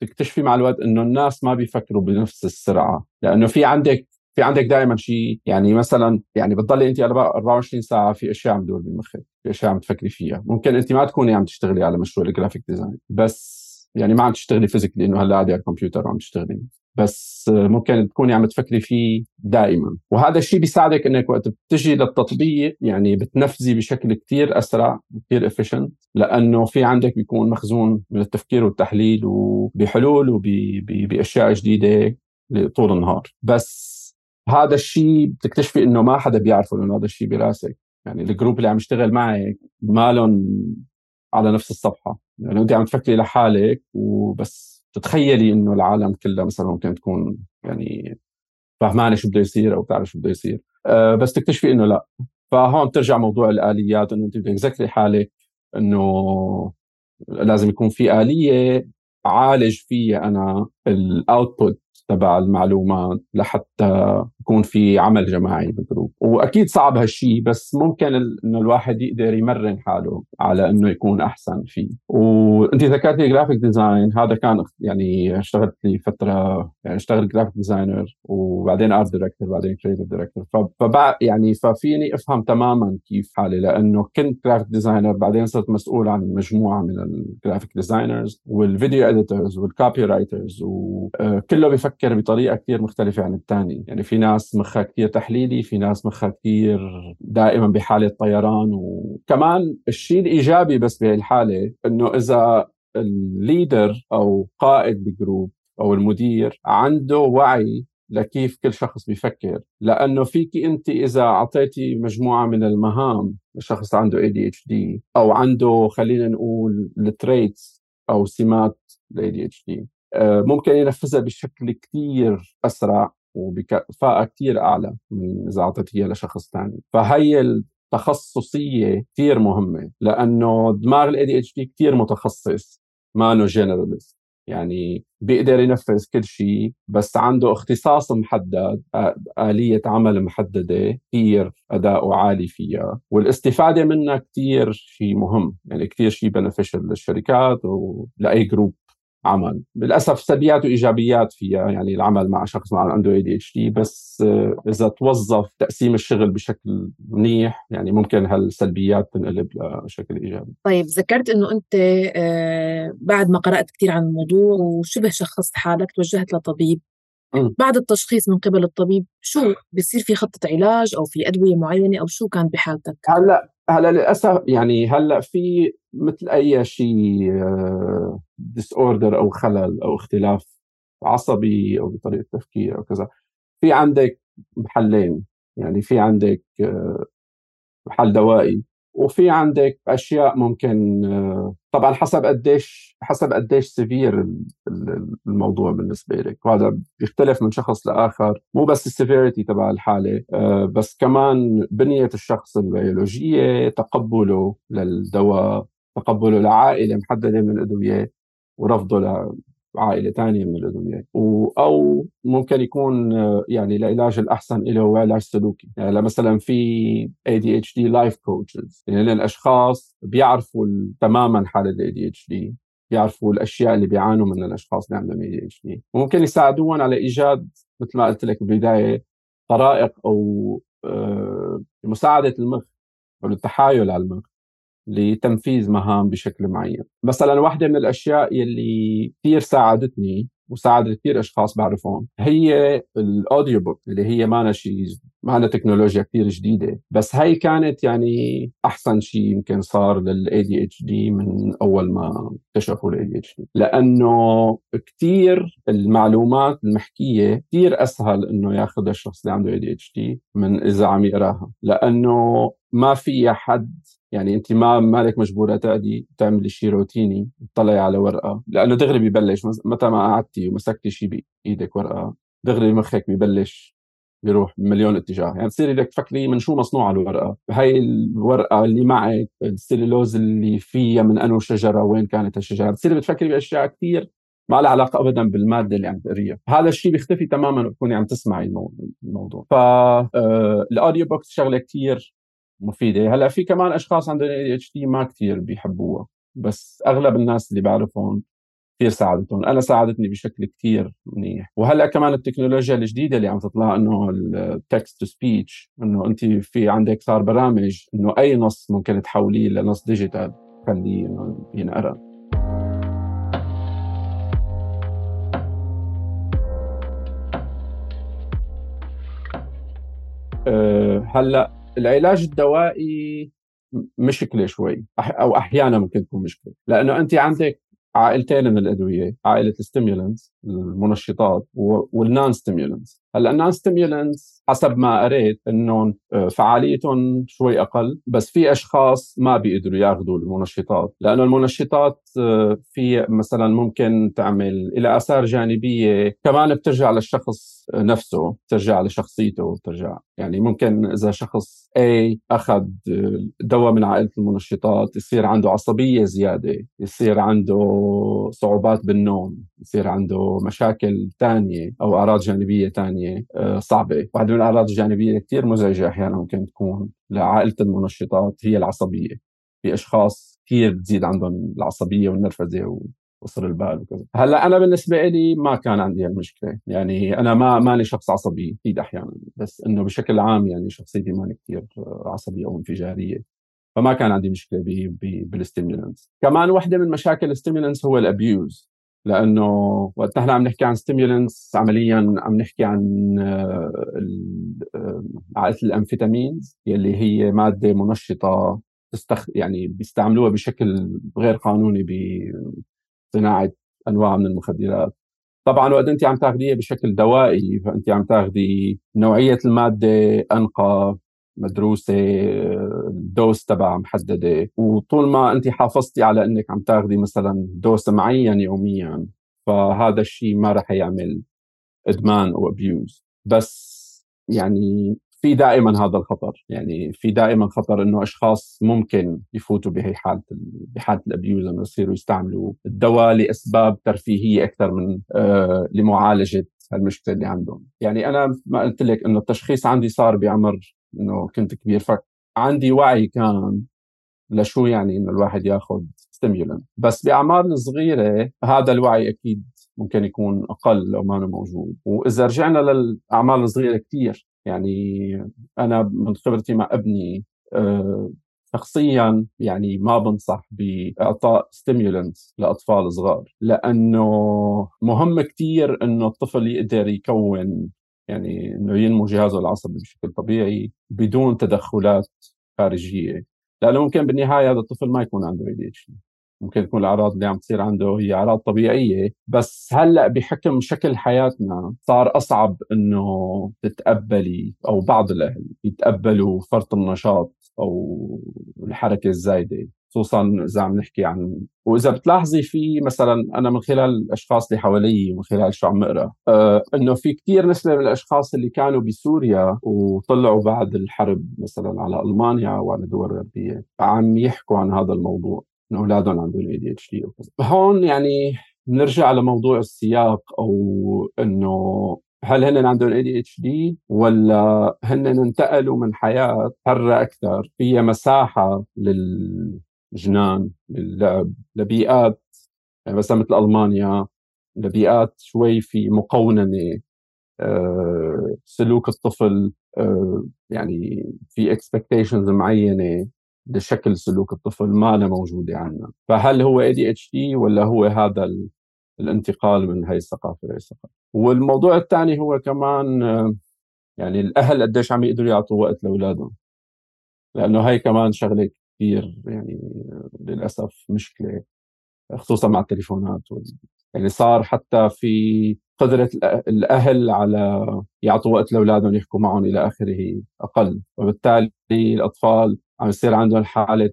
تكتشفي مع الوقت إنه الناس ما بيفكروا بنفس السرعة. لأنه في عندك في عندك دائما شيء يعني مثلا يعني بتضلي انت 24 ساعة في أشياء عم تدور بمخك في أشياء عم تفكري فيها. ممكن انت ما تكوني عم تشتغلي على مشروع ال graphic design بس يعني ما عم تشتغلي physically إنه هلأ قاعدة على الكمبيوتر وعم تشتغلي. بس ممكن تكوني عم تفكري فيه دائما. وهذا الشيء بيساعدك إنك وقت بتجي للتطبيق يعني بتنفذي بشكل كثير أسرع كثير efficient لأنه في عندك بيكون مخزون من التفكير والتحليل وبحلول وباشياء جديدة طول النهار. بس هذا الشيء بتكتشفي إنه ما حدا بيعرفه لأنه هذا الشيء براسك. يعني ال group اللي عم يشتغل معك مالهم على نفس الصفحة. يعني أنت عم تفكري لحالك وبس. تتخيلي إنه العالم كلها مثلا ممكن تكون يعني فهمانة شو بده يصير أو بتعرف شو بده يصير. أه بس تكتشفي إنه لا. فهون بترجع موضوع الآليات إنه أنت بدك تذكري حالك إنه لازم يكون في آلية عالج فيها أنا ال output تبع المعلومات لحتى يكون في عمل جماعي بال group. وأكيد صعب هالشيء بس ممكن إنه الواحد يقدر يمرن حاله على إنه يكون أحسن فيه. وانت ذكرتي graphic design هذا كان يعني اشتغلت لي فترة يعني اشتغلت graphic designer وبعدين art director بعدين creative director فبع يعني ففيني أفهم تماما كيف حالي لأنه كنت graphic designer بعدين صرت مسؤول عن مجموعة من ال graphic designers وال video editors وال copywriters وكله بفكر بطريقة كثير مختلفة عن الثاني يعني في ناس مخها كثير تحليلي في ناس مخها كثير دائما بحالة طيران. وكمان الشيء الإيجابي بس بهي الحاله إنه إذا ال leader أو قائد ال group أو المدير عنده وعي لكيف كل شخص بيفكر لأنه فيك أنت إذا أعطيتي مجموعة من المهام لشخص عنده ADHD أو عنده خلينا نقول ال traits أو سمات ال ADHD ممكن ينفذها بشكل كثير أسرع وبكفاءة كثير أعلى من إذا أعطيتيها لشخص ثاني. فهي التخصصية كثير مهمة لأنه دماغ ADHD كثير متخصص ما إنه generalist يعني بيقدر ينفذ كل شيء بس عنده اختصاص محدد آلية عمل محددة كثير أداؤه عالي فيها. والاستفادة منها كثير شيء مهم يعني كثير شيء beneficial للشركات ولأي group عمل. للأسف سلبيات وإيجابيات فيها يعني العمل مع شخص مع عنده ADHD بس آه، إذا توظف تقسيم الشغل بشكل منيح يعني ممكن هالسلبيات تنقلب لشكل إيجابي. طيب ذكرت إنه أنت آه، بعد ما قرأت كثير عن الموضوع وشبه شخصت حالك توجهت لطبيب. بعد التشخيص من قبل الطبيب شو بصير في خطة علاج أو في أدوية معينة أو شو كان بحالتك؟ هلأ هلأ للأسف يعني هلأ في مثل أي شيء disorder أو خلل أو اختلاف عصبي أو بطريقة تفكير أو كذا. في عندك محلين يعني في عندك آه، محل دوائي وفي عندك أشياء ممكن آه، طبعا حسب قديش حسب قديش severe الموضوع بالنسبة لك. وهذا بيختلف من شخص لآخر مو بس ال severity تبع الحالة آه، بس كمان بنية الشخص البيولوجية تقبله للدواء. تقبله لعائلة محددة من الأدوية ورفضه عائله ثانية من الأدوية. أو ممكن يكون يعني العلاج الأحسن له هو علاج سلوكي. يعني مثلا في ADHD life coaches يعني الأشخاص بيعرفوا تماما حالة ال ADHD بيعرفوا الأشياء اللي بيعانوا منها الأشخاص اللي عندهم ADHD وممكن يساعدوهم على إيجاد مثل ما قلت لك بالبداية طرائق أو آه، مساعدة المخ أو التحايل على المخ. لتنفيذ مهام بشكل معين. مثلا واحدة من الأشياء يلي كثير ساعدتني وساعدت كثير أشخاص بعرفهم هي ال audiobook اللي هي ما شيء معنا تكنولوجيا كثير جديدة. بس هاي كانت يعني أحسن شيء يمكن صار لل ADHD من أول ما اكتشفوا ال ADHD لأنه كثير المعلومات المحكية كثير أسهل إنه ياخذها الشخص اللي عنده ADHD من إذا عم يقراها. لأنه ما في حد يعني أنت ما مالك مجبورة تقعدي تعملي شيء روتيني تطلعي على ورقة. لأنه دغري ببلش متى ما قعدتي ومسكتي شيء بإيدك ورقة دغري مخك ببلش بيروح بمليون اتجاه. يعني تصيري بدك تفكري من شو مصنوعه الورقه هاي الورقة اللي معك السليلوز اللي فيها من أنو شجرة وين كانت الشجرة؟ بتصيري بتفكري بأشياء كثير ما لها علاقة ابدا بالمادة اللي عم تقريها. هذا الشيء بيختفي تماما وتكوني عم تسمعي الموضوع. ف ال audiobooks شغلة كثير مفيدة. هلأ في كمان أشخاص عندهم ADHD ما كثير بيحبوها. بس أغلب الناس اللي بعرفهم كثير ساعدتهم. أنا ساعدتني بشكل كثير منيح. وهلأ كمان التكنولوجيا الجديدة اللي عم تطلع إنه ال text to speech إنه أنت في عندك صار برامج إنه أي نص ممكن تحوليه لنص digital تخليه إنه ينقرا أه هلأ العلاج الدوائي مشكلة شوي. أو أحيانا ممكن تكون مشكلة. لأنه أنت عندك عائلتين من الأدوية عائلة ال stimulants المنشطات وال non-stimulants هلأ ال non-stimulants حسب ما قريت إنهم آه، فعاليتهم شوي أقل بس في أشخاص ما بيقدروا ياخذوا المنشطات لأنه المنشطات آه، في مثلا ممكن تعمل إلى آثار جانبية كمان بترجع للشخص نفسه بترجع لشخصيته بترجع يعني ممكن إذا شخص A أخذ دواء من عائلة المنشطات يصير عنده عصبية زيادة يصير عنده صعوبات بالنوم. يصير عنده مشاكل ثانية أو أعراض جانبية ثانية آه، صعبة. واحدة من الأعراض الجانبية كثير مزعجة أحيانا ممكن تكون لعائلة المنشطات هي العصبية. في أشخاص كثير بتزيد عندهم العصبية والنرفزة وصل البال وكذا. هلأ أنا بالنسبة لي ما كان عندي المشكلة يعني أنا ما ماني شخص عصبي أكيد أحيانا بس إنه بشكل عام يعني شخصيتي ماني كثير عصبية أو انفجارية. فما كان عندي مشكلة بال stimulants كمان واحدة من مشاكل ال stimulants هو ال abuse لأنه وقت نحن عم نحكي عن stimulants عمليا عم نحكي عن آه، عائلة ال amphetamines يلي هي مادة منشطة تستخ يعني بيستعملوها بشكل غير قانوني بصناعة أنواع من المخدرات. طبعا وقت انت عم تاخذيها بشكل دوائي فانت عم تاخذي نوعية المادة أنقى مدروسة ال dose تبع محددة. وطول ما انت حافظتي على إنك عم تاخذي مثلا dose معين يوميا فهذا الشيء ما راح يعمل إدمان أو abuse بس يعني في دائما هذا الخطر. يعني في دائما خطر إنه أشخاص ممكن يفوتوا بهي حالة بحالة ال abuse إنه يصيروا يستعملوا الدواء لأسباب ترفيهية أكثر من آه لمعالجة المشكلة اللي عندهم. يعني أنا ما قلت لك إنه التشخيص عندي صار بعمر إنه كنت كبير. فعندي وعي كان لشو يعني إنه الواحد ياخذ stimulant بس بأعمار الصغيره هذا الوعي أكيد ممكن يكون أقل لو ما موجود. وإذا رجعنا للأعمار الصغيرة كثير يعني أنا من خبرتي مع ابني آه، شخصيا يعني ما بنصح بإعطاء stimulants لأطفال صغار لأنه مهم كثير إنه الطفل يقدر يكون يعني إنه ينمو جهازه العصبي بشكل طبيعي بدون تدخلات خارجية. لأنه ممكن بالنهاية هذا الطفل ما يكون عنده اي اتش ممكن تكون الأعراض اللي عم تصير عنده هي أعراض طبيعية بس هلأ بحكم شكل حياتنا صار أصعب إنه تتقبلي أو بعض الأهل يتقبلوا فرط النشاط أو الحركة الزايدة. خصوصا إذا عم نحكي عن وإذا بتلاحظي في مثلا أنا من خلال الأشخاص اللي حوالي ومن خلال شو عم أقرأ آه إنه في كثير نسبة من الأشخاص اللي كانوا بسوريا وطلعوا بعد الحرب مثلا على ألمانيا وعلى دول غربيه عم يحكوا عن هذا الموضوع انه أولادهم عندهم ADHD هون يعني بنرجع لموضوع السياق أو إنه هل هن عندهم ADHD ولا هن انتقلوا من حياة حرة أكثر؟ فيها مساحة للجنان للعب لبيئات يعني مثلا مثل ألمانيا لبيئات شوي في مقوننة أه سلوك الطفل أه يعني في expectations معينة لشكل سلوك الطفل ما موجودة عندنا فهل هو اي دي اتش دي ولا هو هذا الانتقال من هاي الثقافة لهي الثقافة؟ والموضوع الثاني هو كمان يعني الأهل قديش عم يقدروا يعطوا وقت لأولادهم. لأنه هي كمان شغلة كثير يعني للأسف مشكلة خصوصا مع التليفونات. يعني صار حتى في قدرة الأهل على يعطوا وقت لأولادهم يحكوا معهم إلى آخره أقل وبالتالي الأطفال عم يصير عندهم حالة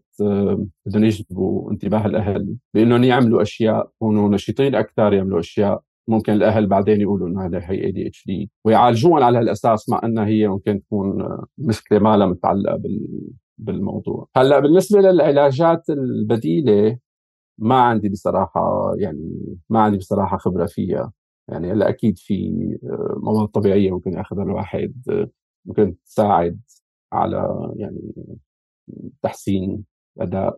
بدهم يجذبوا انتباه الأهل بأنهم يعملوا أشياء يكونوا نشيطين أكثر يعملوا أشياء ممكن الأهل بعدين يقولوا إنه هذا هي اي دي اتش دي ويعالجوهم على هالأساس مع إنها هي ممكن تكون مشكلة ما لها متعلقة بالموضوع. هلأ بالنسبة للعلاجات البديلة ما عندي بصراحة يعني ما عندي بصراحة خبرة فيها. يعني هلأ أكيد في آه، مواد طبيعية ممكن يأخذها الواحد آه، ممكن تساعد على يعني تحسين أداء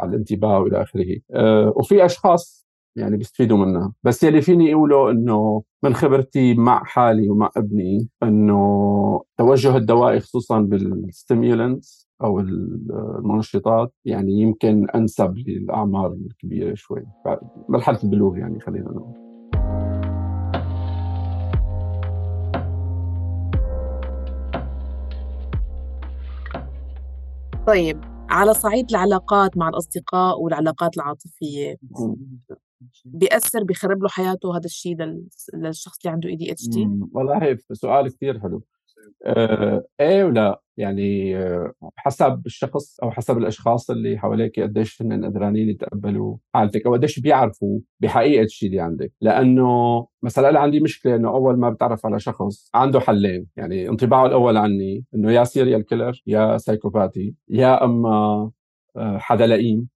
على الانتباه وإلى آخره. آه، وفي أشخاص يعني بيستفيدوا منها. بس يلي فيني أقوله إنه من خبرتي مع حالي ومع ابني إنه توجه الدوائي خصوصا بالستيمولنتس أو المنشطات يعني يمكن أنسب للأعمار الكبيرة شوي. مرحلة البلوغ يعني خلينا نقول. طيب على صعيد العلاقات مع الأصدقاء والعلاقات العاطفية بيأثر بيخرب له حياته هذا الشيء للشخص اللي عنده ADHD؟ والله سؤال كثير حلو. آه إيه ولا؟ يعني آه حسب الشخص أو حسب الأشخاص اللي حواليك قديش هن قدرانين يتقبلوا حالتك أو قديش بيعرفوا بحقيقة الشيء اللي عندك. لأنه مثلا أنا عندي مشكلة إنه أول ما بتعرف على شخص عنده حلين. يعني انطباعه الأول عني إنه يا serial killer يا psychopath يا أما حدا لئيم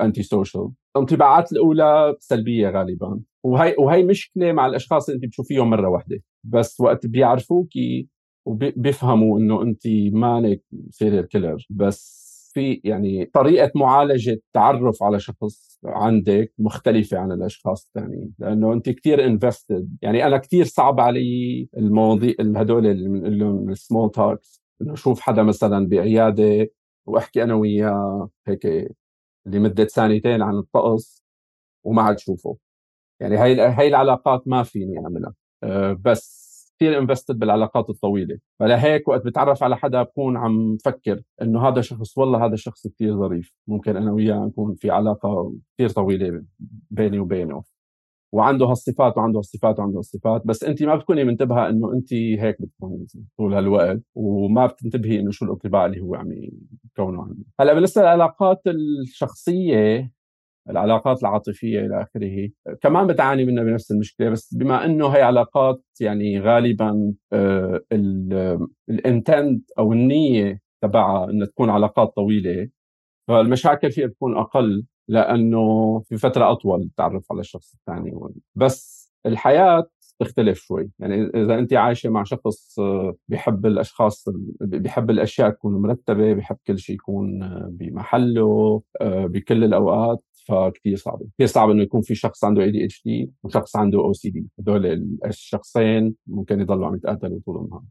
antisocial الانطباعات الأولى سلبية غالبا. وهي وهي مشكلة مع الأشخاص اللي أنت بتشوفيهم مرة واحدة. بس وقت بيعرفوكي وبيفهموا إنه أنت مانك serial killer بس في يعني طريقة معالجة تعرف على شخص عندك مختلفة عن الأشخاص الثانيين. لأنه أنت كثير invested يعني أنا كثير صعب علي المواضيع هدول اللي بنقول لهم ال small talks إنه أشوف حدا مثلا بعيادة وأحكي أنا وياه هيك لمدة ثانيتين عن الطقس وما عاد شوفه. يعني هاي هاي العلاقات ما فيني أعملها. أه بس كثير انفستد بالعلاقات الطويلة. فلهيك وقت بتعرف على حدا بكون عم فكر إنه هذا شخص والله هذا الشخص كثير ظريف. ممكن أنا وياه نكون في علاقة كثير طويلة بيني وبينه. وعنده هالصفات وعنده هالصفات وعنده هالصفات بس انت ما بتكوني منتبهة إنه انت هيك بتكوني طول هالوقت وما بتنتبهي إنه شو الانطباع اللي هو عم يكونه عنه. هلأ بالنسبة للعلاقات الشخصية العلاقات العاطفية إلى آخره كمان بتعاني منها بنفس المشكلة بس بما إنه هي علاقات يعني غالبا آه، الانتند أو النية تبعها إنها تكون علاقات طويلة فالمشاكل فيها بتكون أقل. لأنه في فترة أطول تعرف على الشخص الثاني بس الحياة تختلف شوي. يعني إذا انت عايشة مع شخص آه، بيحب الأشخاص بيحب الأشياء تكون مرتبة بيحب كل شيء يكون آه، بمحله آه، بكل الأوقات فكتير صعبة. كثير صعب إنه يكون في شخص عنده ADHD وشخص عنده OCD هدول الشخصين ممكن يضلوا عم يتقاتلوا طول النهار.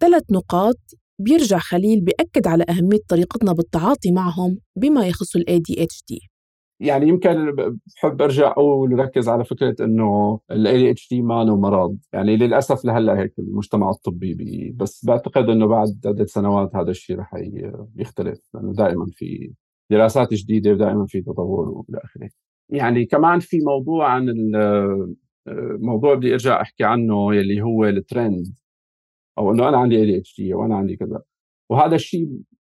ثلاث نقاط. بيرجع خليل بيأكد على أهمية طريقتنا بالتعاطي معهم بما يخص ال ADHD يعني يمكن بحب أرجع أقول وركز على فكرة إنه ADHD ما مرض. يعني للأسف لهلأ هيك المجتمع الطبي بي بس بعتقد إنه بعد عدة سنوات هذا الشيء رح يختلف. لأنه دائما في دراسات جديدة ودائما في تطور وإلى آخره. يعني كمان في موضوع عن الموضوع بدي أرجع أحكي عنه يلي هو الترند أو إنه أنا عندي ADHD وأنا عندي كذا. وهذا الشيء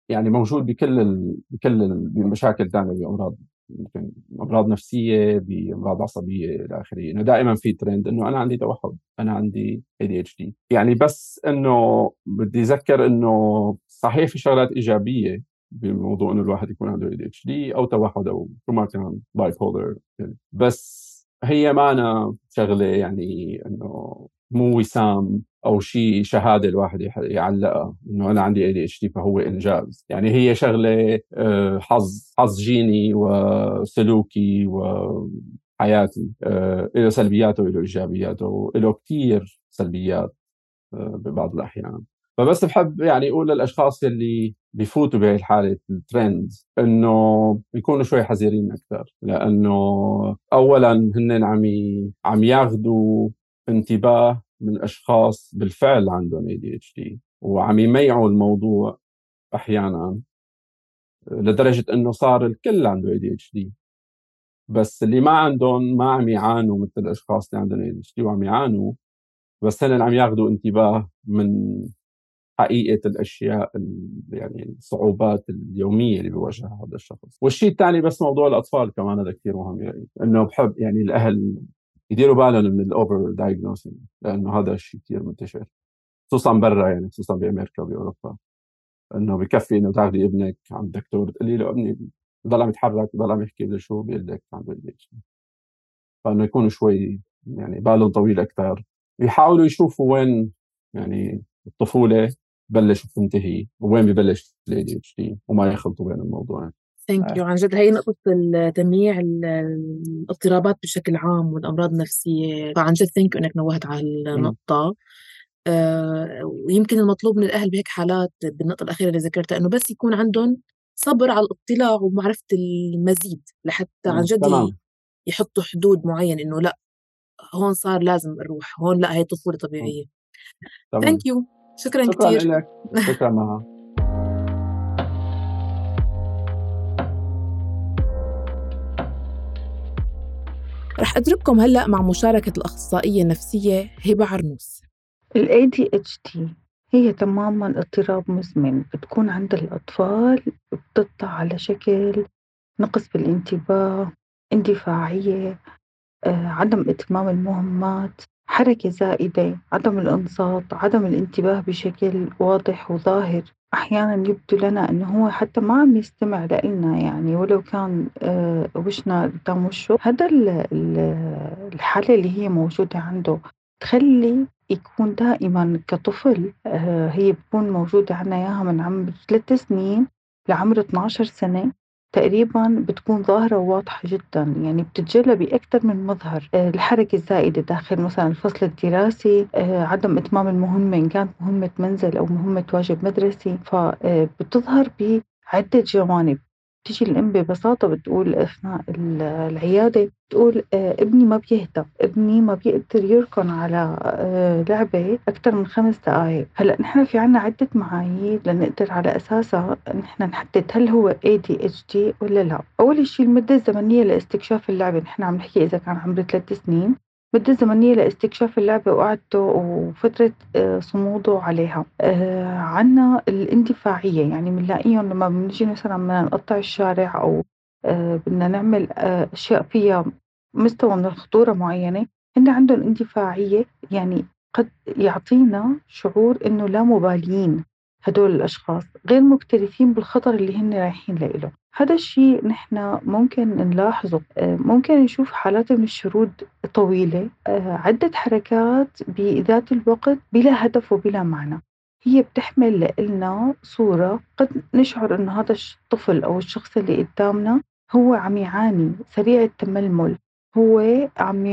يعني موجود بكل ال... بكل المشاكل الثانية بأمراض. ممكن أمراض نفسية بامراض عصبية إلى آخره. إنه دائما في ترند إنه أنا عندي توحد أنا عندي ADHD يعني بس إنه بدي أذكر إنه صحيح في شغلات إيجابية بموضوع إنه الواحد يكون عنده ADHD أو توحد أو شو ما كان bipolar بس هي ما أنا شغلة يعني إنه مو وسام. أو شيء شهادة الواحد يعلقها إنه أنا عندي اي اتش دي فهو إنجاز. يعني هي شغلة آه، حظ حظ جيني وسلوكي وحياتي آه، له سلبياته وله إيجابياته وله كثير سلبيات آه، ببعض الأحيان. فبس بحب يعني أقول للأشخاص اللي بفوتوا بهي الحالة الترند إنه يكونوا شوي حذرين أكثر لأنه اولا هن عم عم ياخذوا انتباه من أشخاص بالفعل عندهم ADHD وعم يميعوا الموضوع أحيانا لدرجة إنه صار الكل عنده ADHD بس اللي ما عندهم ما عم يعانوا مثل الأشخاص اللي عندهم ADHD وعم يعانوا بس هن عم ياخذوا انتباه من حقيقة الأشياء يعني الصعوبات اليومية اللي بيواجهها هذا الشخص. والشيء الثاني بس موضوع الأطفال كمان هذا كثير مهم يعني إنه بحب يعني الأهل يديروا بالهم من ال over diagnosing لأنه هذا الشيء كثير منتشر. خصوصا برا يعني خصوصا بأمريكا وبأوروبا. إنه بكفي إنه تاخذي ابنك عند الدكتور تقولي له ابني بضل عم يتحرك بضل عم يحكي شو بيقول لك عنده ADHD فإنه يكونوا شوي يعني بالهم طويل أكثر يحاولوا يشوفوا وين يعني الطفولة بلش وتنتهي وين ببلش ال ADHD وما يخلطوا بين الموضوعين. thank you عن جد هي نقطة تمييع الاضطرابات بشكل عام والأمراض النفسية. فعن جد thank you إنك نوهت على النقطة. آه ويمكن المطلوب من الأهل بهيك حالات بالنقطة الأخيرة اللي ذكرتها إنه بس يكون عندهم صبر على الاطلاع ومعرفة المزيد لحتى عن جد. يحطوا حدود معين إنه لأ هون صار لازم نروح هون لأ هي طفولة طبيعية. thank you شكرا, شكرا كثير شكرا لك شكرا رح أترككم هلأ مع مشاركة الأخصائية النفسية هبة عرنوس. ال ADHD هي تماما اضطراب مزمن بتكون عند الأطفال بتطلع على شكل نقص بالانتباه اندفاعية آه، عدم إتمام المهمات حركة زائدة عدم الإنصات عدم الانتباه بشكل واضح وظاهر. أحيانا يبدو لنا أنه هو حتى ما عم يستمع لنا يعني ولو كان آه، وشنا قدام وشه. هذا الحالة اللي هي موجودة عنده تخلي يكون دائما كطفل آه، هي بتكون موجودة عنا إياها من عمر ثلاث سنين لعمر 12 سنة. تقريبا بتكون ظاهرة وواضحة جدا يعني بتتجلى بأكثر من مظهر. آه، الحركة الزائدة داخل مثلا الفصل الدراسي آه، عدم إتمام المهمة إن كانت مهمة منزل أو مهمة واجب مدرسي فبتظهر بعدة جوانب. تيجي الأم ببساطة بتقول أثناء العيادة بتقول آه، ابني ما بيهدى ابني ما بيقدر يركن على آه، لعبة أكثر من خمس دقائق هلأ نحن في عنا عدة معايير لنقدر على أساسها نحن نحدد هل هو ADHD ولا لا. أول شيء المدة الزمنية لاستكشاف اللعبة نحن عم نحكي إذا كان عمره ثلاث سنين. مدة زمنية لاستكشاف اللعبة وقعدته وفترة آه، صموده عليها. آه، عنا الاندفاعية. يعني بنلاقيهم لما بنجي مثلا بدنا نقطع الشارع أو آه، بدنا نعمل أشياء فيها مستوى من الخطورة معينة هن عندهم اندفاعية يعني قد يعطينا شعور إنه لا مباليين هدول الأشخاص غير مكترثين بالخطر اللي هن رايحين له هذا الشيء نحن ممكن نلاحظه. آه، ممكن نشوف حالات من الشرود طويلة. آه، عدة حركات بذات الوقت بلا هدف وبلا معنى. هي بتحمل لنا صورة. قد نشعر أنه هذا الطفل أو الشخص اللي قدامنا هو عم يعاني. سريع التململ. هو عم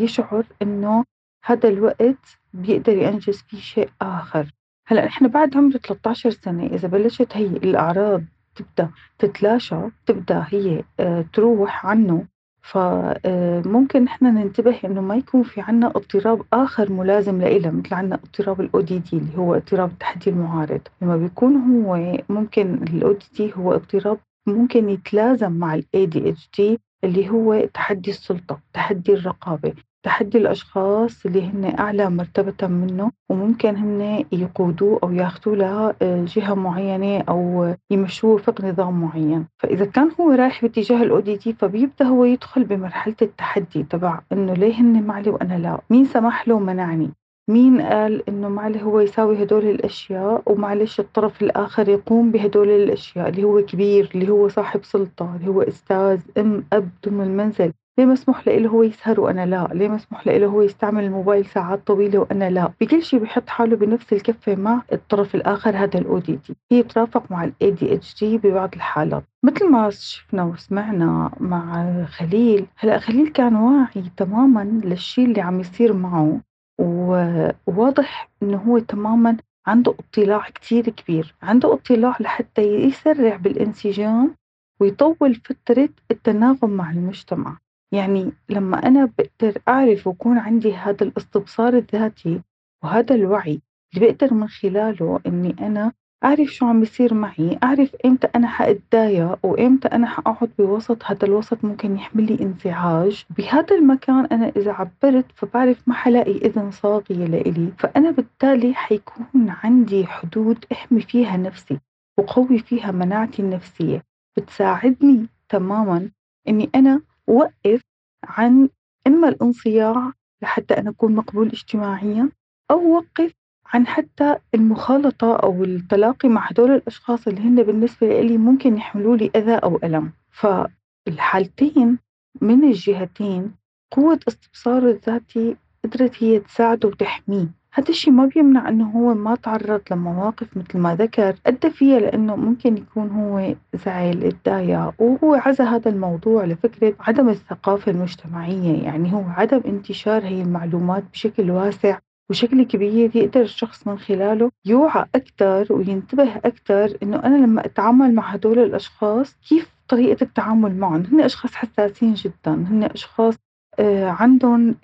يشعر أنه هذا الوقت بيقدر ينجز فيه شيء آخر. هلأ نحن بعد عمر 13 سنة إذا بلشت هي الأعراض تبدأ تتلاشى تبدأ هي آه، تروح عنه. فممكن نحن ننتبه إنه ما يكون في عنا اضطراب آخر ملازم لإله مثل عنا اضطراب الاو دي دي اللي هو اضطراب التحدي المعارض لما بيكون هو ممكن الاو دي دي هو اضطراب ممكن يتلازم مع ال ADHD اللي هو تحدي السلطة تحدي الرقابة. تحدي الأشخاص اللي هن أعلى مرتبة منه وممكن هن يقودوه أو ياخذوه لجهة معينة أو يمشوه وفق نظام معين. فإذا كان هو رايح باتجاه ODD فبيبدأ هو يدخل بمرحلة التحدي تبع إنه ليه هن معلي وأنا لا؟ مين سمح له ومنعني مين قال إنه معلي هو يساوي هدول الأشياء ومعلش الطرف الآخر يقوم بهدول الأشياء؟ اللي هو كبير اللي هو صاحب سلطة اللي هو أستاذ أم أب ضمن المنزل. ليه مسموح له هو يسهر وأنا لا؟ ليه مسموح له هو يستعمل الموبايل ساعات طويلة وأنا لا؟ بكل شيء بحط حاله بنفس الكفة مع الطرف الآخر هذا ال ODD هي ترافق مع ال ADHD ببعض الحالات. مثل ما شفنا وسمعنا مع خليل هلأ خليل كان واعي تماما للشيء اللي عم يصير معه وواضح إنه هو تماما عنده اطلاع كتير كبير. عنده اطلاع لحتى يسرع بالإنسجام ويطول فترة التناغم مع المجتمع. يعني لما أنا بقدر أعرف ويكون عندي هذا الاستبصار الذاتي وهذا الوعي اللي بقدر من خلاله إني أنا أعرف شو عم بيصير معي أعرف إمتى أنا حأتضايق وإمتى أنا حأقعد بوسط هذا الوسط ممكن يحمل لي انزعاج. بهذا المكان أنا إذا عبرت فبعرف ما حلاقي إذن صاغية لإلي فأنا بالتالي حيكون عندي حدود أحمي فيها نفسي وقوي فيها مناعتي النفسية بتساعدني تماما إني أنا وقف عن إما الانصياع لحتى أنا أكون مقبول اجتماعيا أو وقف عن حتى المخالطة أو التلاقي مع هدول الأشخاص اللي هن بالنسبة لي ممكن يحملوا لي أذى أو ألم. فالحالتين من الجهتين قوة استبصاره الذاتي قدرت هي تساعده وتحميه. هذا الشيء ما بيمنع إنه هو ما تعرض لمواقف مثل ما ذكر. أدى فيها لأنه ممكن يكون هو زعل اتضايق وهو عزى هذا الموضوع لفكرة عدم الثقافة المجتمعية. يعني هو عدم انتشار هي المعلومات بشكل واسع وشكل كبير. يقدر الشخص من خلاله يوعى أكثر وينتبه أكثر إنه أنا لما أتعامل مع هدول الأشخاص كيف طريقة التعامل معهم؟ هن أشخاص حساسين جدا هن أشخاص آه، عندهم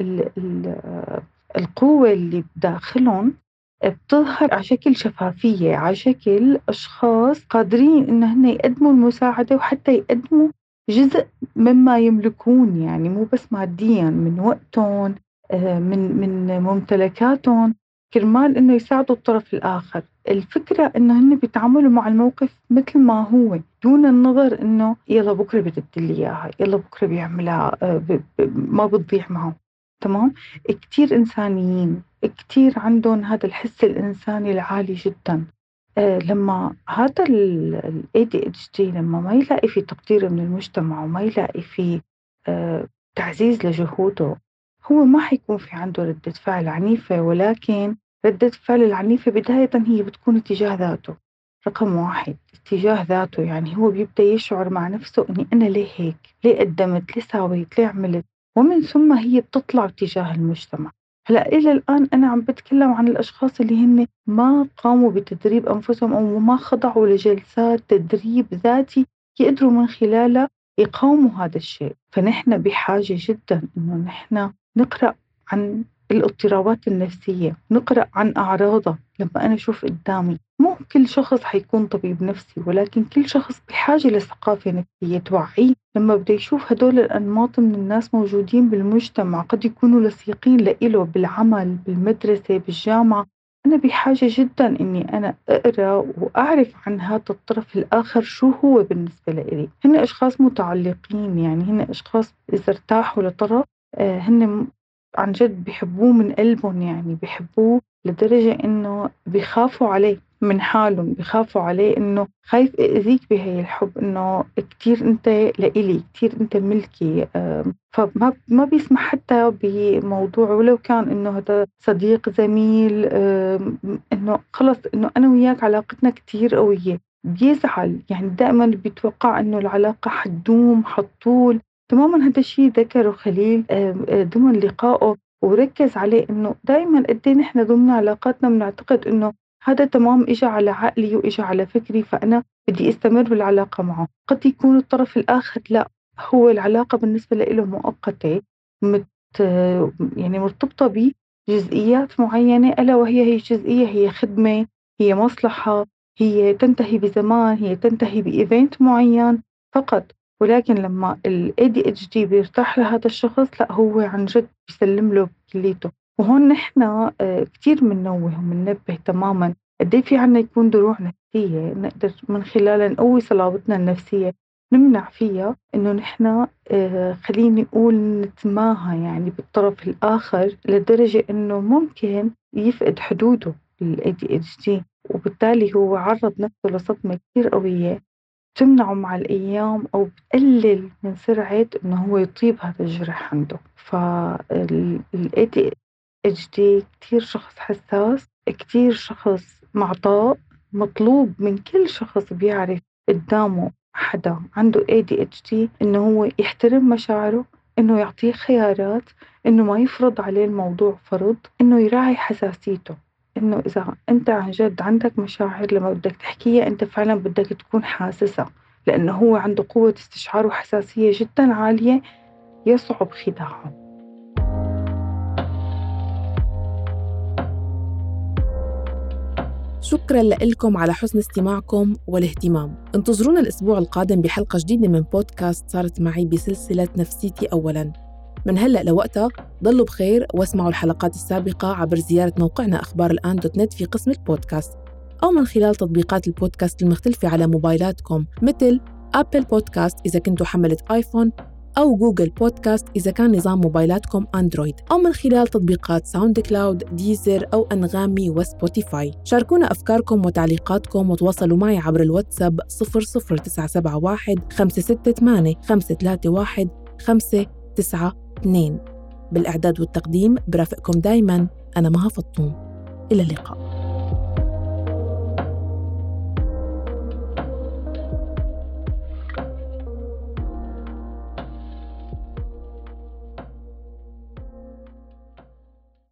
القوة اللي بداخلهم بتظهر على شكل شفافية على شكل أشخاص قادرين إن هن يقدموا المساعدة وحتى يقدموا جزء مما يملكون يعني مو بس ماديا من وقتهم آه، من من ممتلكاتهم. كرمال إنه يساعدوا الطرف الآخر، الفكرة إنه هن بيتعاملوا مع الموقف مثل ما هو دون النظر إنه يلا بكرة بدي لي إياها، يلا بكرة بيعملها آه، ما بتضيع معه، تمام؟ كثير إنسانيين، كثير عندهم هذا الحس الإنساني العالي جدا. آه لما هذا اتش دي لما ما يلاقي في تقدير من المجتمع وما يلاقي في آه تعزيز لجهوده هو ما حيكون في عنده ردة فعل عنيفة ولكن ردة الفعل العنيفة بداية هي بتكون اتجاه ذاته رقم واحد. اتجاه ذاته يعني هو بيبدأ يشعر مع نفسه أني أنا ليه هيك؟ ليه قدمت؟ ليه ساويت؟ ليه عملت؟ ومن ثم هي بتطلع اتجاه المجتمع. هلأ إلى الآن أنا عم بتكلم عن الأشخاص اللي هن ما قاموا بتدريب أنفسهم أو ما خضعوا لجلسات تدريب ذاتي يقدروا من خلالها يقاوموا هذا الشيء. فنحن بحاجة جدا إنه نحن نقرأ عن الاضطرابات النفسية. نقرأ عن أعراضها لما أنا أشوف قدامي. مو كل شخص حيكون طبيب نفسي ولكن كل شخص بحاجة لثقافة نفسية توعيه لما بده يشوف هدول الأنماط من الناس موجودين بالمجتمع قد يكونوا لصيقين لإله بالعمل بالمدرسة بالجامعة. أنا بحاجة جدا إني أنا أقرأ وأعرف عن هذا الطرف الآخر شو هو بالنسبة لإلي. هن أشخاص متعلقين يعني هن أشخاص إذا ارتاحوا لطرف آه، هن عن جد بحبوه من قلبهم يعني بحبوه لدرجة إنه بيخافوا عليه من حالهم بخافوا عليه إنه خايف أذيك بهي الحب إنه كتير أنت لإلي كتير أنت ملكي فما ما بيسمح حتى بموضوع ولو كان إنه هذا صديق زميل إنه خلص إنه أنا وياك علاقتنا كتير قوية. بيزعل يعني دائما بيتوقع إنه العلاقة حتدوم حتطول. تماما هذا الشيء ذكره خليل ضمن لقائه وركز عليه إنه دائما قد إيه نحن ضمن علاقاتنا بنعتقد إنه هذا تمام اجى على عقلي واجى على فكري فأنا بدي أستمر بالعلاقة معه، قد يكون الطرف الآخر لا هو العلاقة بالنسبة له مؤقتة مت يعني مرتبطة بجزئيات معينة ألا وهي هي الجزئية هي خدمة هي مصلحة هي تنتهي بزمان هي تنتهي بايفنت معين فقط. ولكن لما ال ADHD بيرتاح لهذا الشخص لا هو عن جد بيسلم له كليته وهون نحن آه، كثير بننوه وبننبه تماما قد إيه في عنا يكون دروع نفسية نقدر من خلالها نقوي صلابتنا النفسية نمنع فيها إنه نحن آه، خليني أقول نتماهى يعني بالطرف الآخر لدرجة إنه ممكن يفقد حدوده ال ADHD وبالتالي هو عرض نفسه لصدمة كثير قوية. تمنعه مع الأيام أو بتقلل من سرعة إنه هو يطيب هذا الجرح عنده. فال ADHD كتير شخص حساس كتير شخص معطاء مطلوب من كل شخص بيعرف قدامه حدا عنده ADHD إنه هو يحترم مشاعره إنه يعطيه خيارات إنه ما يفرض عليه الموضوع فرض إنه يراعي حساسيته. إنه إذا أنت عن جد عندك مشاعر لما بدك تحكيها أنت فعلا بدك تكون حاسسها لأنه هو عنده قوة استشعار وحساسية جدا عالية يصعب خداعهم شكرا لكم على حسن استماعكم والاهتمام. انتظرونا الأسبوع القادم بحلقة جديدة من بودكاست صارت معي بسلسلة نفسيتي أولاً. من هلأ لوقتها ضلوا بخير واسمعوا الحلقات السابقة عبر زيارة موقعنا أخبار الآن dot net في قسم البودكاست. أو من خلال تطبيقات البودكاست المختلفة على موبايلاتكم مثل Apple Podcast إذا كنتوا حملة آيفون أو Google Podcast إذا كان نظام موبايلاتكم أندرويد. أو من خلال تطبيقات SoundCloud، Deezer أو أنغامي وسبوتيفاي. شاركونا أفكاركم وتعليقاتكم وتواصلوا معي عبر الواتساب 00971 568 531 592 بالإعداد والتقديم برافقكم دايما. أنا مها فطوم. إلى اللقاء.